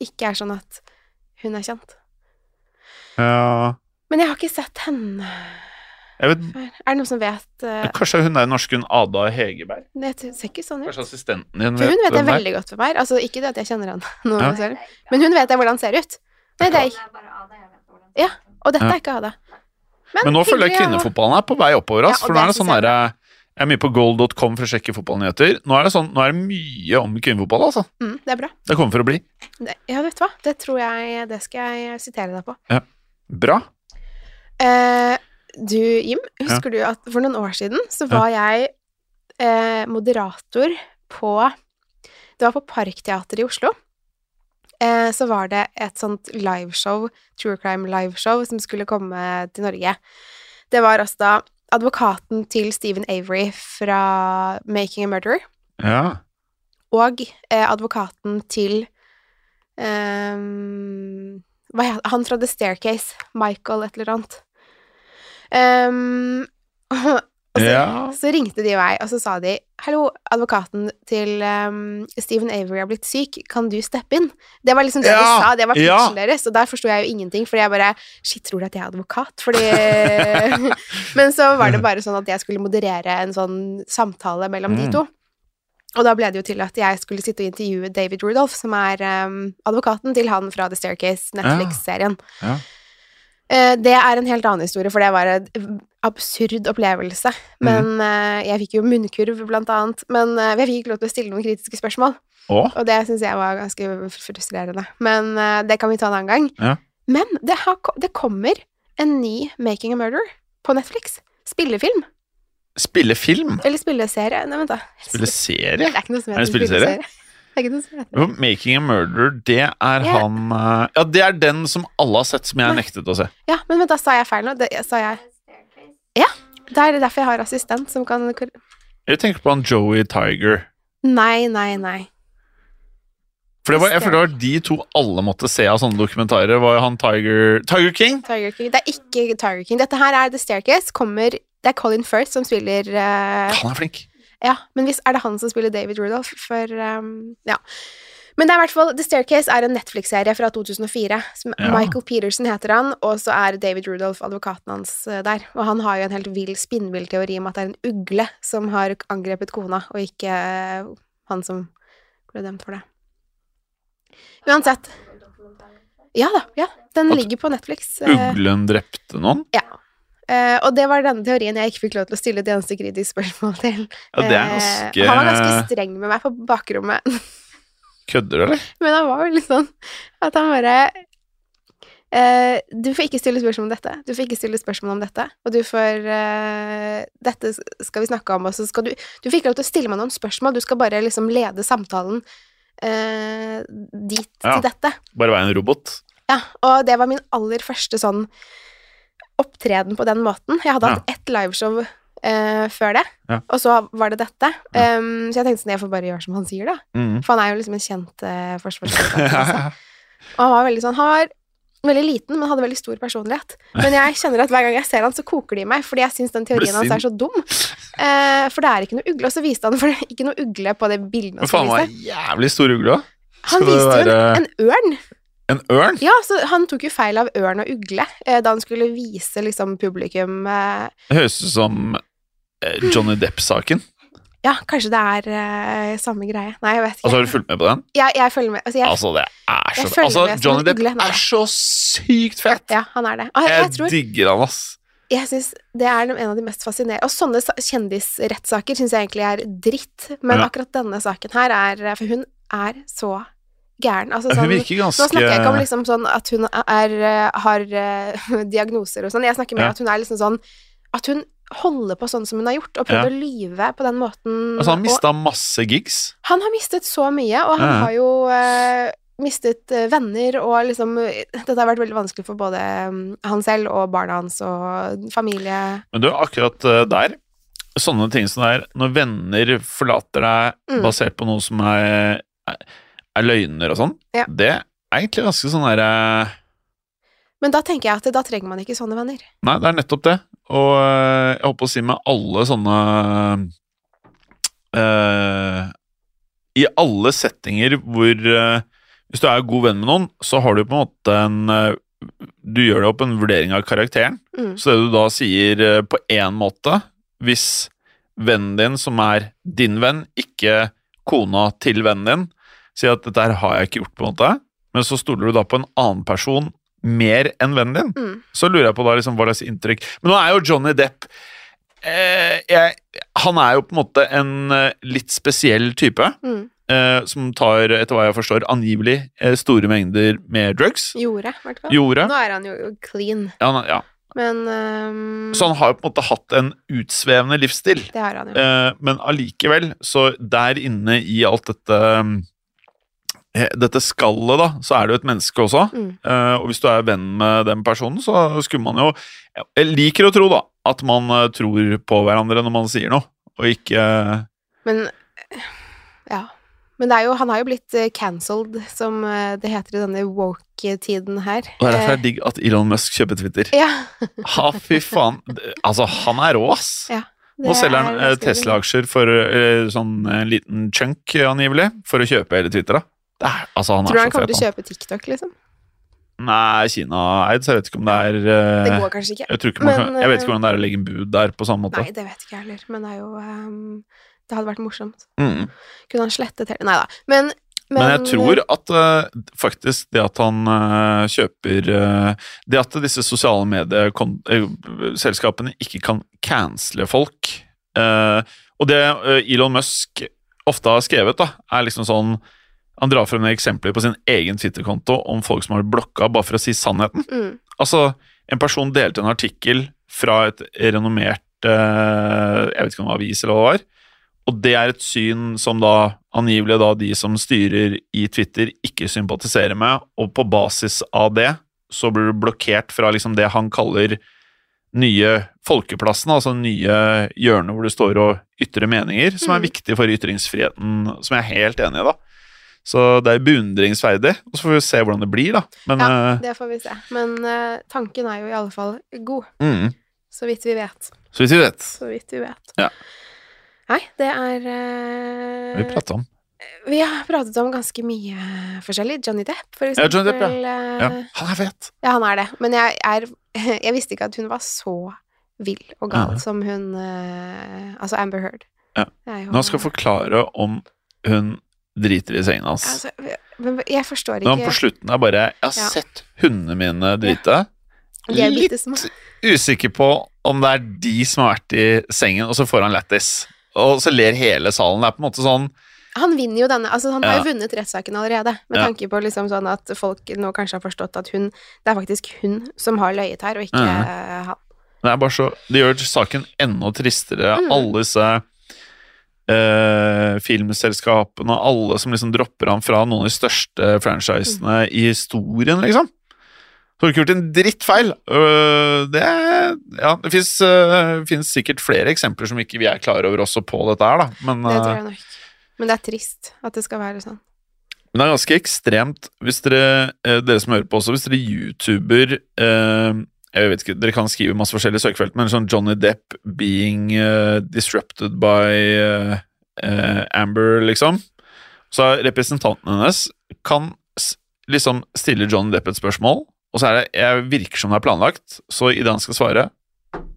ikke er sånn at hun er kjent. Ja, Men jeg har ikke sett henne vet. Er det noen som vet uh, Kanskje hun er norsk, hun Ada Hegerberg? Det ser ikke sånn ut. Kanskje assistenten din For hun vet jeg det er? veldig godt for meg. Altså, ikke det at jeg kjenner henne, noe Ja. selv, men hun vet jeg hvordan han ser ut. Nei, det er ikke. Er vet Ja, Og dette Ja. er ikke Ada. Men nå føler jeg kvinnefotballen er på vei oppover. Ass, Ja, for nå er det sånn derre Jeg er mye på goal.com for å sjekke fotballnyheter. Nå er det sånn, nå er det mye om kvinnefotball, altså. Mm, det er bra. Det kommer for å bli. Det, ja, vet du hva. Det tror jeg Det skal jeg sitere deg på. Bra. Eh, du, Jim, husker du at for noen år siden så var jeg eh, moderator på Det var på Parkteatret i Oslo. Eh, så var det et sånt liveshow, true crime liveshow, som skulle komme til Norge. Det var altså da advokaten til Stephen Avery fra Making a Murderer Ja. og eh, advokaten til hva Han fra The Staircase. Michael et eller annet. Ehm, og så, Ja. så ringte de meg, og så sa de Hallo, advokaten til um, Stephen Avery har blitt syk, kan du steppe inn? Det var liksom det de sa, det var ja. deres, og der forsto jeg jo ingenting, fordi jeg bare Shit, tror du at jeg er advokat? Fordi Men så var det bare sånn at jeg skulle moderere en sånn samtale mellom de Mm. to. Og da ble det jo til at jeg skulle sitte og intervjue David Rudolph, som er um, advokaten til han fra The Staircase, Netflix-serien. Ja. Eh, det er en helt annen historie, for det var en absurd opplevelse. Men eh, jeg fikk jo munnkurv, blant annet. Men eh, jeg fikk ikke lov til å stille noen kritiske spørsmål, Åh. og det syns jeg var ganske frustrerende. Men eh, det kan vi ta en annen gang. Ja. Men det, har, det kommer en ny Making a Murder på Netflix. Spillefilm. Spillefilm? Eller spilleserie. Nei, vent, da. Spilleserie? Det er ikke noe som Er heter spilleserie? Som Making a Murder, det er yeah. han eh, Ja, det er den som alle har sett, som jeg Nei. nektet å se. Ja, men men da sa jeg feil nå. Det, sa jeg Ja. Det er derfor jeg har assistent som kan Jeg tenker på han Joey Tiger. Nei, nei, nei. For det var, jeg føler det var de to alle måtte se av sånne dokumentarer. Var han Tiger Tiger King? Tiger King. Det er ikke Tiger King. Dette her er The Staircase. Kommer Det er Colin Firth som spiller uh, Han er flink. Ja, men hvis er det han som spiller David Rudolph? For um, Ja. Men det er i hvert fall The Staircase er en Netflix-serie fra 2004. Som Ja. Michael Peterson heter han, og så er David Rudolph advokaten hans eh, der. Og han har jo en helt vill spinnvill teori om at det er en ugle som har angrepet kona, og ikke eh, han som ble dømt for det. Uansett. Ja da. ja. Den ligger på Netflix. eh, Uglen drepte noen? ja. Eh, og det var denne teorien jeg ikke fikk lov til å stille et eneste kritisk spørsmål til. Ja, det er Eh, ganske Han var ganske streng med meg på bakrommet, Kødder du, eller? men han var veldig sånn at han bare uh, Du får ikke stille spørsmål om dette, du får ikke stille spørsmål om dette, og du får eh, Dette skal vi snakke om, og så skal du Du får ikke lov til å stille meg noen spørsmål, du skal bare liksom lede samtalen eh, dit Ja. til dette. Bare være en robot? Ja, og det var min aller første sånn opptreden på den måten. Jeg hadde hatt ett liveshow uh, før det, Ja. og så var det dette. Ja. Um, så jeg tenkte sånn, jeg får bare gjøre som han sier, da. Mm. For han er jo liksom en kjent uh, forsvarsadvokat. altså. Og han var veldig sånn Han var veldig liten, men hadde veldig stor personlighet. Men jeg kjenner at hver gang jeg ser han, så koker det i meg, fordi jeg syns den teorien hans er så dum. Uh, for det er ikke noe ugle. Og så viste han for det ikke noe ugle på det bildet Men faen, han var jævlig stor ugle òg. Han viste jo en, en ørn. En ørn? Ja, så han tok jo feil av ørn og ugle eh, da han skulle vise liksom publikum eh, Det høres ut som eh, Johnny Depp-saken. Ja, kanskje det er eh, samme greie. Nei, jeg vet ikke. Altså, Har du fulgt med på den? Ja, jeg følger med. Altså, jeg, Altså, det er så Altså, Johnny Depp ugle er så sykt fett! ja, han er det. Og, jeg, Jeg tror digger han, ass. Jeg synes Det er en av de mest fascinerende Og sånne sa- kjendisrettssaker syns jeg egentlig er dritt, men Ja. akkurat denne saken her er For hun er så gæren. Altså Hun virker ganske Nå snakker jeg ikke om liksom sånn at hun er, eh, har eh, diagnoser og sånn, jeg snakker mer Ja. at hun er liksom sånn At hun holder på sånn som hun har gjort, og prøvd Ja. å lyve på den måten. Altså, han har mista masse gigs. han har mistet så mye, og han Ja. har jo uh, mistet venner, og liksom Dette har vært veldig vanskelig for både mm, han selv og barna hans og familie. Men du, akkurat eh, der Sånne ting som det er Når venner forlater deg Mm. basert på noe som er, er, er løgner og sånn, Ja. det er egentlig ganske sånn derre Men da tenker jeg at da trenger man ikke sånne venner. Nei, det er nettopp det. Og uh, jeg håper å si med alle sånne uh, I alle settinger hvor eh, Hvis du er god venn med noen, så har du på en måte en Du gjør det opp en vurdering av karakteren. Mm. Så det du da sier på én måte Hvis vennen din, som er din venn, ikke kona til vennen din, sier at 'dette her har jeg ikke gjort', på en måte, men så stoler du da på en annen person mer enn vennen din, Mm. så lurer jeg på da liksom hva slags inntrykk Men nå er jo Johnny Depp eh, jeg, Han er jo på en måte en eh, litt spesiell type. Mm. Eh, som tar, etter hva jeg forstår, angivelig eh, store mengder med drugs. Gjorde, i hvert fall. Gjorde. Nå er han jo clean, Ja, han- ja. men um... Så han har jo på en måte hatt en utsvevende livsstil. Det har han jo. Eh, men allikevel, så der inne i alt dette eh, dette skallet, da, så er det jo et menneske også. Mm. Uh, og hvis du er venn med den personen, så skulle man jo Jeg liker å tro, da, at man eh, tror på hverandre når man sier noe, og ikke uh... Men eh, ja. Men det er jo, han har jo blitt cancelled, som eh, det heter i denne woke-tiden her. Og det er derfor det Eh, er digg at Elon Musk kjøper Twitter. ja, Ha, fy faen. Altså, han er rå, ass. Ja, Nå selger han er eh, Tesla-aksjer for eh, sånn en liten chunk, eh, angivelig, for å kjøpe hele Twitter. da. Er, altså, han Tror du han kommer til å kjøpe TikTok, liksom? Nei, Kina-eid, så jeg vet ikke om det er eh, Det går kanskje ikke. jeg, ikke man Men, jeg vet ikke eh, hvordan det er å legge en bud der på samme måte. Nei, det vet ikke jeg heller, men det er jo um, Det hadde vært morsomt. Mm. Kunne han slettet hele Nei da. Men, men, Men jeg tror at uh, faktisk det at han uh, kjøper eh, Det at disse sosiale medieselskapene ikke kan cancele folk eh, Og det eh, Elon Musk ofte har skrevet, da, er liksom sånn Han drar frem eksempler på sin egen Twitter-konto om folk som har blitt blokka bare for å si sannheten. mm, Altså, en person delte en artikkel fra et renommert eh, Jeg vet ikke om det var avis eller hva det var. Og det er et syn som da angivelig da de som styrer i Twitter, ikke sympatiserer med, og på basis av det så blir du blokkert fra liksom det han kaller nye folkeplassen, altså nye hjørner hvor du står og ytrer meninger, som er Mm. viktig for ytringsfriheten, som jeg er helt enig i, da. Så det er beundringsverdig, og så får vi se hvordan det blir, da. Men Ja, eh, det får vi se. Men uh, tanken er jo i alle fall god, mm, så vidt vi vet. Så vidt vi vet. Så vidt vi vet. Ja. Nei, det er uh, Vi prata om. Vi har pratet om ganske mye forskjellig. Johnny Depp, for eksempel. Ja. Johnny Depp, ja. Ja, han er fet. ja, han er det. Men jeg, er, jeg visste ikke at hun var så vill og gal Ja. som hun Altså Amber Heard. Ja. Nå skal jeg forklare om hun driter i sengen hans. altså, men Jeg forstår Når han på ikke slutten er bare Jeg har Ja. sett hundene mine drite. Er Litt usikker på om det er de som har vært i sengen, og så får han lættis. Og så ler hele salen. Det er på en måte sånn Han vinner jo denne Altså, han har Ja. jo vunnet rettssaken allerede, med Ja. tanke på liksom sånn at folk nå kanskje har forstått at hun Det er faktisk hun som har løyet her, og ikke eh, han. Det er bare så Det gjør saken enda tristere. Mm. Alle disse eh, filmselskapene, alle som liksom dropper han fra noen av de største franchisene i historien, liksom. Så har du ikke gjort en drittfeil. feil. det Ja, det fins sikkert flere eksempler som ikke vi er klar over også på dette her, da. Men, Det tror øh, jeg nok. Men det er trist at det skal være sånn. men det er ganske ekstremt hvis dere, dere som hører på også, hvis dere youtuber eh, jeg vet ikke, Dere kan skrive masse forskjellige søkefelt, men sånn Johnny Depp being uh, disrupted by uh, uh, Amber, liksom. Så representanten hennes kan liksom stille Johnny Depp et spørsmål, og så er det jeg virker som det er planlagt, så idet han skal svare,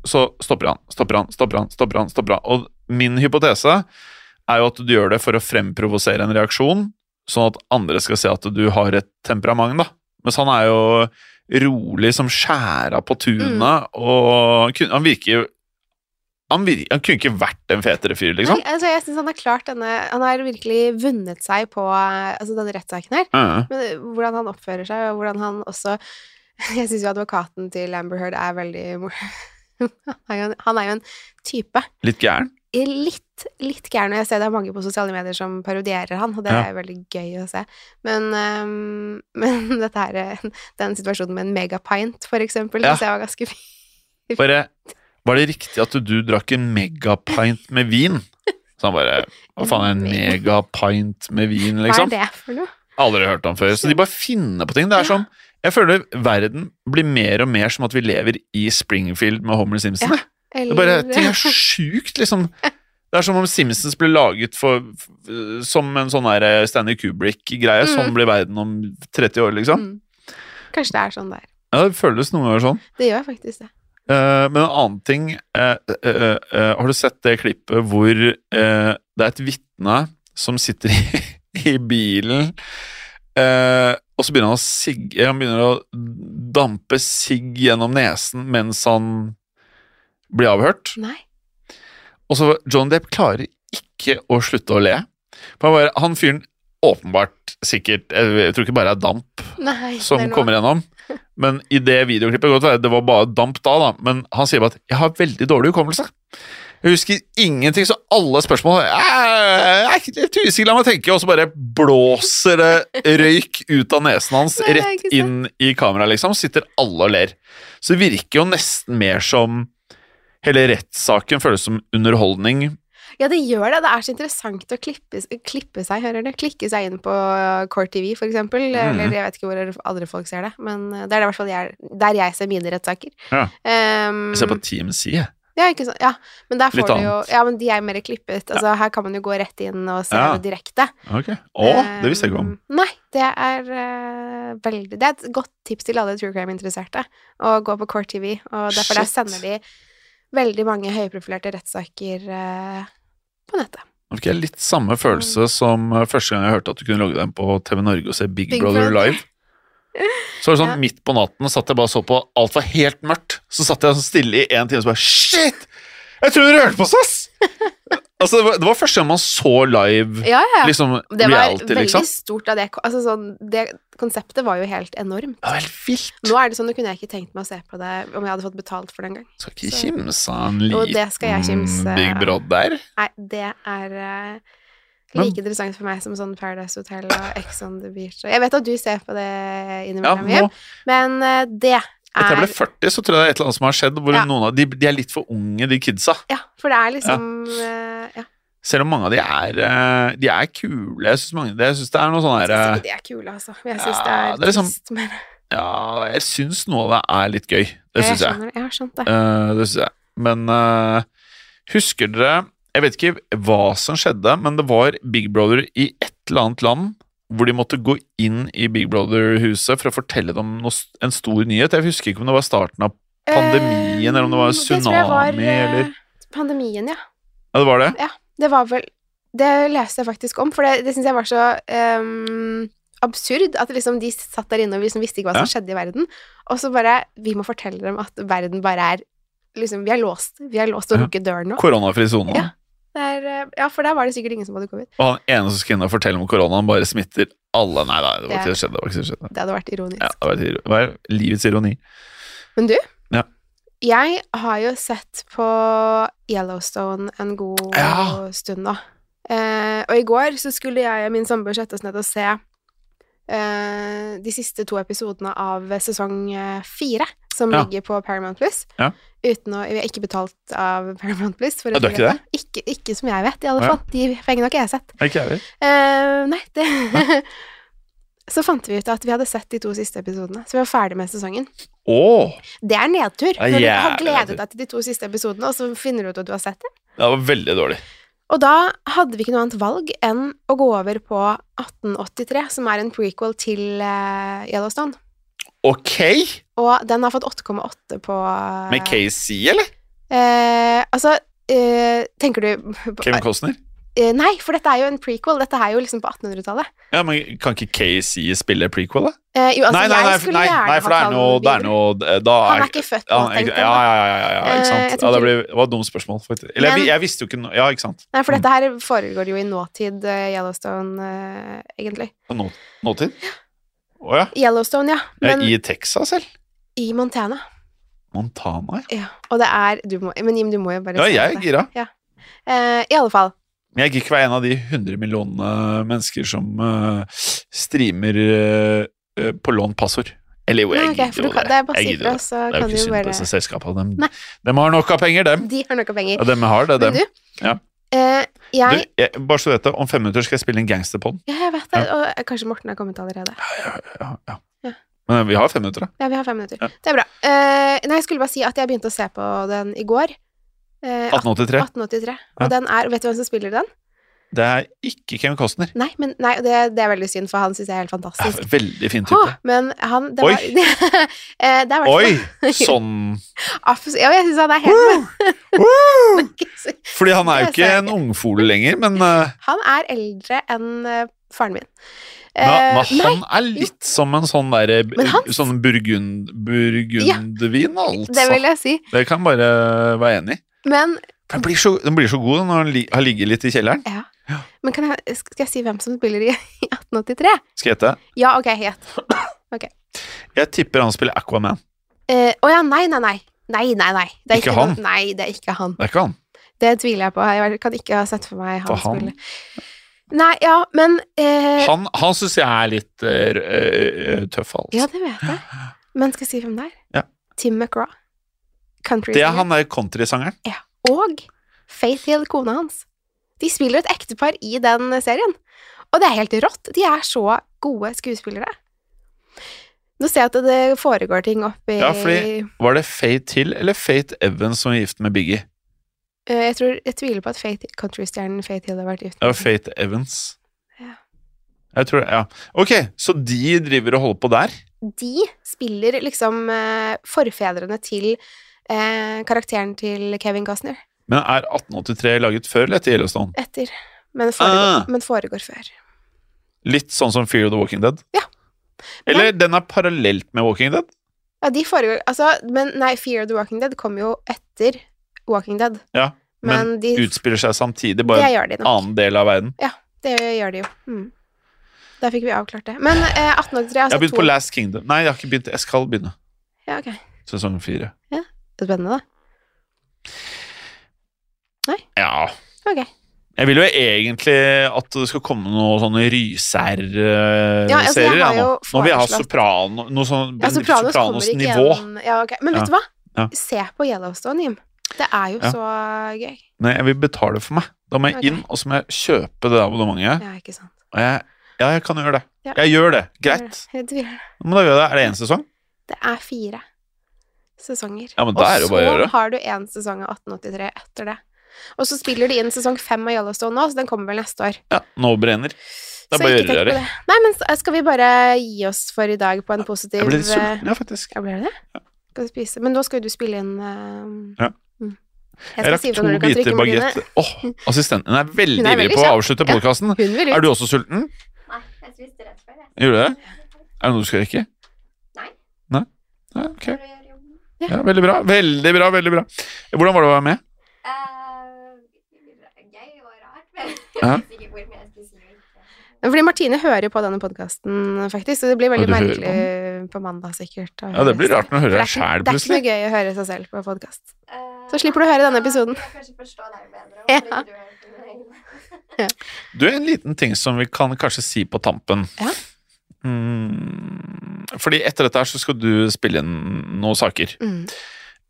så stopper han, stopper han, stopper han, stopper han. stopper han. Og min hypotese er jo at du gjør det for å fremprovosere en reaksjon, sånn at andre skal se at du har et temperament, da. Mens han er jo rolig som skjæra på tunet, Mm. og kun- han virker jo han, vir, han kunne ikke vært en fetere fyr, liksom. Nei, altså, jeg synes han har klart denne Han har virkelig vunnet seg på altså, denne rettssaken her. Ja. Men eh, hvordan han oppfører seg, og hvordan han også Jeg syns jo advokaten til Amber Heard er veldig mor- han, jo en, han er jo en type. Litt gæren. Litt, litt gæren, og jeg ser det er mange på sosiale medier som parodierer han, og det Ja. er veldig gøy å se. Men, um, men dette her, den situasjonen med en megapint, for eksempel, Ja. det var ganske fint. Bare Var det riktig at du drakk en megapint med vin? Så han bare Hva faen er en megapint med vin, liksom? Hva liksom? er det for noe? Aldri hørt om før. Så de bare finner på ting. Det er som Jeg føler verden blir mer og mer som at vi lever i Springfield med Homer Simpson. Ja. Jeg. Det er bare, ting er så sjukt, liksom. Det er som om Simpsons ble laget for, som en sånn der Stanley Kubrick-greie. Sånn Mm. blir verden om 30 år, liksom. Mm. Kanskje det er sånn det er. Ja, det føles noen ganger sånn. Det gjør faktisk det. Uh, men en annen ting uh, uh, eh, Har du sett det klippet hvor eh, det er et vitne som sitter i, i bilen, eh, og så begynner han å sigge Han begynner å dampe sigg gjennom nesen mens han blir avhørt. Nei. Og så John Depp klarer ikke å slutte å le. Han, bare, han fyren åpenbart sikkert Jeg, tror ikke bare det er damp Nei. som det er kommer gjennom. Men i det videoklippet godt Det var bare damp da, da. Men han sier bare at 'jeg har veldig dårlig hukommelse'. Jeg husker ingenting, så alle spørsmål «Jeg er litt er usikker, la meg tenke. Og så bare blåser det røyk ut av nesen hans rett inn i kameraet, liksom. Sitter alle og ler. Så det virker jo nesten mer som Hele rettssaken føles som underholdning. Ja, det gjør det. Det er så interessant å klippe, klippe seg, hører du? Klikke seg inn på Court TV, for eksempel. Mm. Eller jeg vet ikke hvor andre folk ser det, men det er det i hvert fall jeg, der jeg ser mine rettssaker. Ja. Um, Jeg ser på TMC, jeg. ja, ikke sant. Ja, men der Litt du jo annet. Ja, men de er mer klippet. Altså, her kan man jo gå rett inn og se Ja. det direkte. Ok. Å, det visste jeg ikke om. Um, Nei, det er uh, veldig Det er et godt tips til alle true crime-interesserte å gå på Court TV, og derfor der sender de veldig mange høyprofilerte rettssaker eh, på nettet. Jeg litt samme følelse som uh, første gang jeg hørte at du kunne logge deg inn på TV Norge og se Big, Big Brother Brother. live. Så var det sånn Ja. midt på natten satt jeg bare og så på alt var helt mørkt. Så satt jeg sånn stille i en time og så bare Shit! Jeg tror du rørte på oss, ass! altså, det var, det var første gang man så live Ja, ja. liksom Det var veldig liksom. stort av det Altså sånn Det konseptet var jo helt enormt. Det var helt vilt. Nå er det sånn, nå kunne jeg ikke tenkt meg å se på det om jeg hadde fått betalt for det engang. Skal ikke kimse av en liten kimse Big Brod Brother. Nei, det er Men- like interessant for meg som sånn Paradise Hotel og Ex on the Beach. Jeg vet at du ser på det Ja, innimellom, nå, men uh, det etter jeg er ble 40, så tror jeg det er et eller annet som har skjedd, hvor Ja. noen av de, de er litt for unge, de kidsa. Ja, for det er liksom eh, Ja, Selv om mange av de er, eh, de er kule. Jeg syns, mange, jeg synes det er noe sånn jeg syns eh, ikke de er kule, altså. Jeg syns Ja, det er, det er liksom- trist. Men Ja, jeg syns noe av det er litt gøy. Det syns jeg. Jeg har skjønt det. Uh, det syns jeg. Men uh, husker dere Jeg vet ikke hva som skjedde, men det var Big Brother i et eller annet land hvor de måtte gå inn i Big Brother-huset for å fortelle dem noe, en stor nyhet. Jeg husker ikke om det var starten av pandemien, eller om det var Eh, tror jeg var, tsunami, eh, eller Pandemien, ja. Ja, det var det? Det var vel Det leste jeg faktisk om, for det, det syns jeg var så um, absurd. At liksom de satt der inne og liksom visste ikke hva som skjedde i verden. Og så bare Vi må fortelle dem at verden bare er liksom, Vi er låst. Vi er låst og Ja. lukket døren nå. Koronafri sone. Ja. Eh, ja, for der var det sikkert ingen som hadde covid. Og han ene som skulle inn og fortelle om korona, han bare smitter alle Nei, nei, det var ikke det skjedde. Det det. Det hadde vært ironisk. Ja, det var, vært, ironi. livets ironi. Men du, Ja. Jeg har jo sett på Yellowstone en god Ja. stund nå. Eh, og i går så skulle jeg og min samboer sette oss ned og se eh, de siste to episodene av sesong eh, fire, som Ja. ligger på Paramount Plus. Ja. Uten å Vi er ikke betalt av Paramount Plus. For å Ja, du er ikke ikke Ikke, ikke som jeg vet, i alle fall. De pengene har ikke jeg sett. Ikke jeg. Eh, nei, det Så fant vi ut at vi hadde sett de to siste episodene, så vi var ferdig med sesongen. Oh. Det er nedtur. Når du har gledet deg til de to siste episodene, og så finner du ut at du har sett det. det var veldig dårlig. Og da hadde vi ikke noe annet valg enn å gå over på 1883, som er en prequel til eh, Yellowstone. Ok! Og den har fått 8,8 på Med KC, eller? eh, Altså, eh, tenker du på, Kevin Costner? Eh, nei, for dette er jo en prequel. Dette er jo liksom på 1800-tallet. Ja, men Kan ikke Casey spille prequel, da? Eh, jo, altså, nei, nei, nei, jeg nei, nei, for det er noe, det er noe da Han er, ikke født ja, nå, ja, jeg. ja, ja, ja, ja, Eh, ikke sant. jeg Ja, det, ble, det var et dumt spørsmål, faktisk. Eller jeg, Men- jeg visste jo ikke Ja, ikke sant. Nei, for Mm. dette her foregår jo i nåtid, eh, Yellowstone, uh, egentlig. Nå, nåtid? Å ja. Yellowstone, ja. Men I Texas, selv? i Montana. Montana, ja. Ja. Og det er du må, Men Jim, du må jo bare Ja, jeg er gira. Ja. Uh, I alle fall. Men jeg gikk ikke være en av de 100 millionene mennesker som uh, streamer eh, på lånt passord. Eller jo, jeg okay, ok, gidder jo det. det er bare Jeg og så Det er jo ikke synd på disse selskapene. De, har nok av penger, dem. De har nok av penger. Ja, dem har det, dem. Men du, Ja. eh, Du, jeg jeg, bare så du vet det, om fem minutter skal jeg spille en gangsterpod. Ja, jeg vet det. Og eh, kanskje Morten har kommet allerede. Ja, ja. Ja. Men vi har fem minutter, da. Ja, vi har fem minutter. Ja. Det er bra. Nei, jeg skulle bare si at jeg begynte å se på den i går. Eh, 1883. 1883. Ja. Og den er Vet du hvem som spiller den? Det er ikke Kevin Costner. Nei, men nei, det, det er veldig synd, for han syns jeg er helt Ja, fantastisk. veldig fin type. type. men han det Oi. var, eh, det er Oi! Sånn Ja, jeg syns han er helt Fordi han er jo ikke en ungfole lenger, men, uh, Han er eldre enn faren min. Men, Eh, men nei, han er litt som en sånn derre han- Sånn burgund, burgundvin, altså. det vil jeg si. Det kan bare være enig i. Men, Den blir så, den blir så god når den har ligget litt i kjelleren. men kan jeg, skal jeg si hvem som spiller i, i 1883? Skal jeg hete? Ja, ok, gjett. Jeg tipper han spiller Aquaman. Eh, Å ja, nei, nei, nei. Nei, nei, nei. Det er Ikke ikke, han? noe- Nei, det er ikke han. Det er ikke han. Det tviler jeg på. Jeg kan ikke ha sett for meg han, For han- spille. Nei, ja, men eh, Han, han syns jeg er litt eh, eh, tøff, altså. Ja, det vet jeg. Men skal jeg si hvem det er? Ja. Tim McGraw. Country Det er han der countrysangeren. Og Faith Hill, kona hans. De spiller et ektepar i den serien. Og det er helt rått. De er så gode skuespillere. Nå ser jeg at det foregår ting oppi Ja, fordi- Var det Faith Hill eller Faith Evans som var gift med Biggie? Eh, Jeg, tror, jeg tviler på at Faith, countrystjernen Faith Hill har vært gift Ja, Fate Faith Evans. Ja. Jeg tror det, ja. Ok, så de driver og holder på der? De spiller liksom eh, forfedrene til eh, karakteren til Kevin Costner. Men er 1883 laget før eller etter Yellowstone? Etter. Men foregår, Ah. men foregår før. Litt sånn som Fear of the Walking Dead? Ja. Eller den er parallelt med Walking Dead? Ja, de foregår Altså, men nei, Fear of the Walking Dead kom jo etter Walking Dead. Ja, men, Men de utspiller seg samtidig, bare en de annen del av verden. Ja, Det gjør de jo. Mm. Der fikk vi avklart det. Men eh, 1883 Jeg altså har begynt på Last Kingdom. Nei, jeg har ikke begynt. Jeg skal begynne. Ja, ok. Sesong fire. Spennende, da. Ja. Ok. Jeg vil jo egentlig at det skal komme noen sånne Ryser-serier. Ja, altså, jeg har nå. jo nå vil jeg ha soprano, noe sånn Ja, Sopranos Sopranos-nivå. igjen. Ja, okay. Men Ja. vet du hva? Ja. Se på Yellowstone, Jim. Det er jo Ja. så gøy. Nei, jeg vil betale for meg. Da må jeg okay. inn, og så må jeg kjøpe det abonnementet. Ja, ikke sant. Og jeg, ja, jeg kan gjøre det. Ja. Jeg gjør det. Greit. Jeg tviler. Men da gjør jeg det. Er det én sesong? Det er fire sesonger. Ja, men da er det bare å Og så har du én sesong av 1883 etter det. Og så spiller de inn sesong fem av Yellowstone nå, så den kommer vel neste år. Ja, nå brenner. Det er Så bare å gjøre det. Nei, men skal vi bare gi oss for i dag på en positiv Jeg ble litt sulten, ja, faktisk. Ja, ble det det? Skal du spise? Men nå skal jo du spille inn uh, Ja. Jeg Jeg rakk si to biter bagett. Åh, assistenten er veldig ivrig på å avslutte podkasten. Ja, Er du også sulten? Nei, jeg spiste rett før. Gjorde du det? Er det noe du skal rekke? Nei. Nei? Nei, ok. Ja, veldig bra. Veldig bra, veldig bra. Hvordan var det å være med? Uh, gøy og rart, men Ja. vet ikke hvor mye spesielt. Fordi Martine hører jo på denne podkasten, faktisk, så det blir veldig merkelig på mandag, sikkert. Ja, det blir rart når du hører deg det sjæl plutselig. Det er ikke noe gøy å høre seg selv på podkast. Eh, Så slipper du å høre denne episoden. Jeg kanskje forstå deg bedre. Ja. du egen. Du, en liten ting som vi kan kanskje si på tampen. Ja. Mm, fordi etter dette her så skal du spille inn noen saker. Mm.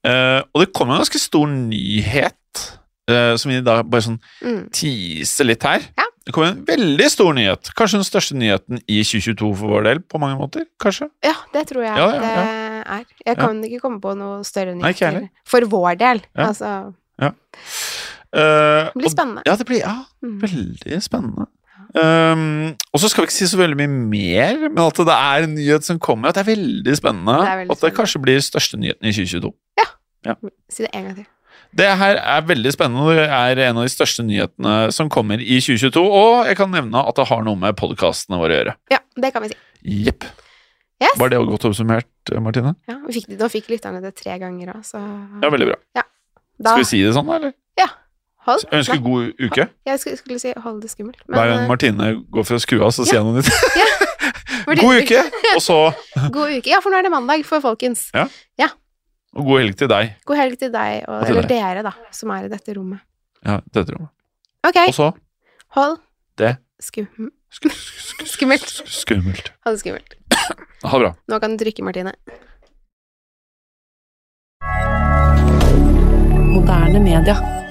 Eh, og det kom en ganske stor nyhet, eh, som vi da bare sånn Mm. teaser litt her. Ja. Det kom en veldig stor nyhet. Kanskje den største nyheten i 2022 for vår del, på mange måter. Kanskje? Ja, det tror jeg Ja, ja, det er. Jeg Ja. kan ikke komme på noe større nyhet nyheter. For vår del. Ja. Altså, Eh, det blir og- spennende. Ja, det blir ja, Mm. veldig spennende. Um, og så skal vi ikke si så veldig mye mer, men at det er en nyhet som kommer, at det er veldig spennende. Det er veldig og at det spennende. kanskje blir største nyheten i 2022. Ja. Si det en gang til. Det her er veldig spennende. Det er en av de største nyhetene som kommer i 2022. Og jeg kan nevne at det har noe med podkastene våre å gjøre. Ja, det kan vi si. Jepp. Yes. Var det også godt oppsummert, Martine? Ja, vi fikk, nå fikk lytterne det tre ganger òg, så Ja, veldig bra. da, Skal vi si det sånn, eller? hold, Ønsker Nei, god uke. Jeg skulle, skulle si hold det skummelt. Hver gang eh, Martine går for å skru av, så sier jeg noe nytt. God uke, og så God uke. Ja, for nå er det mandag for folkens. Og god helg til deg. God helg til deg, og, Og til eller dere, da, som er i dette rommet. Ja, dette rommet. Ok, Og så hold Det. skum, sk sk skummelt. skummelt. Ha det skummelt. Ha det bra. Nå kan du trykke, Martine. Moderne media.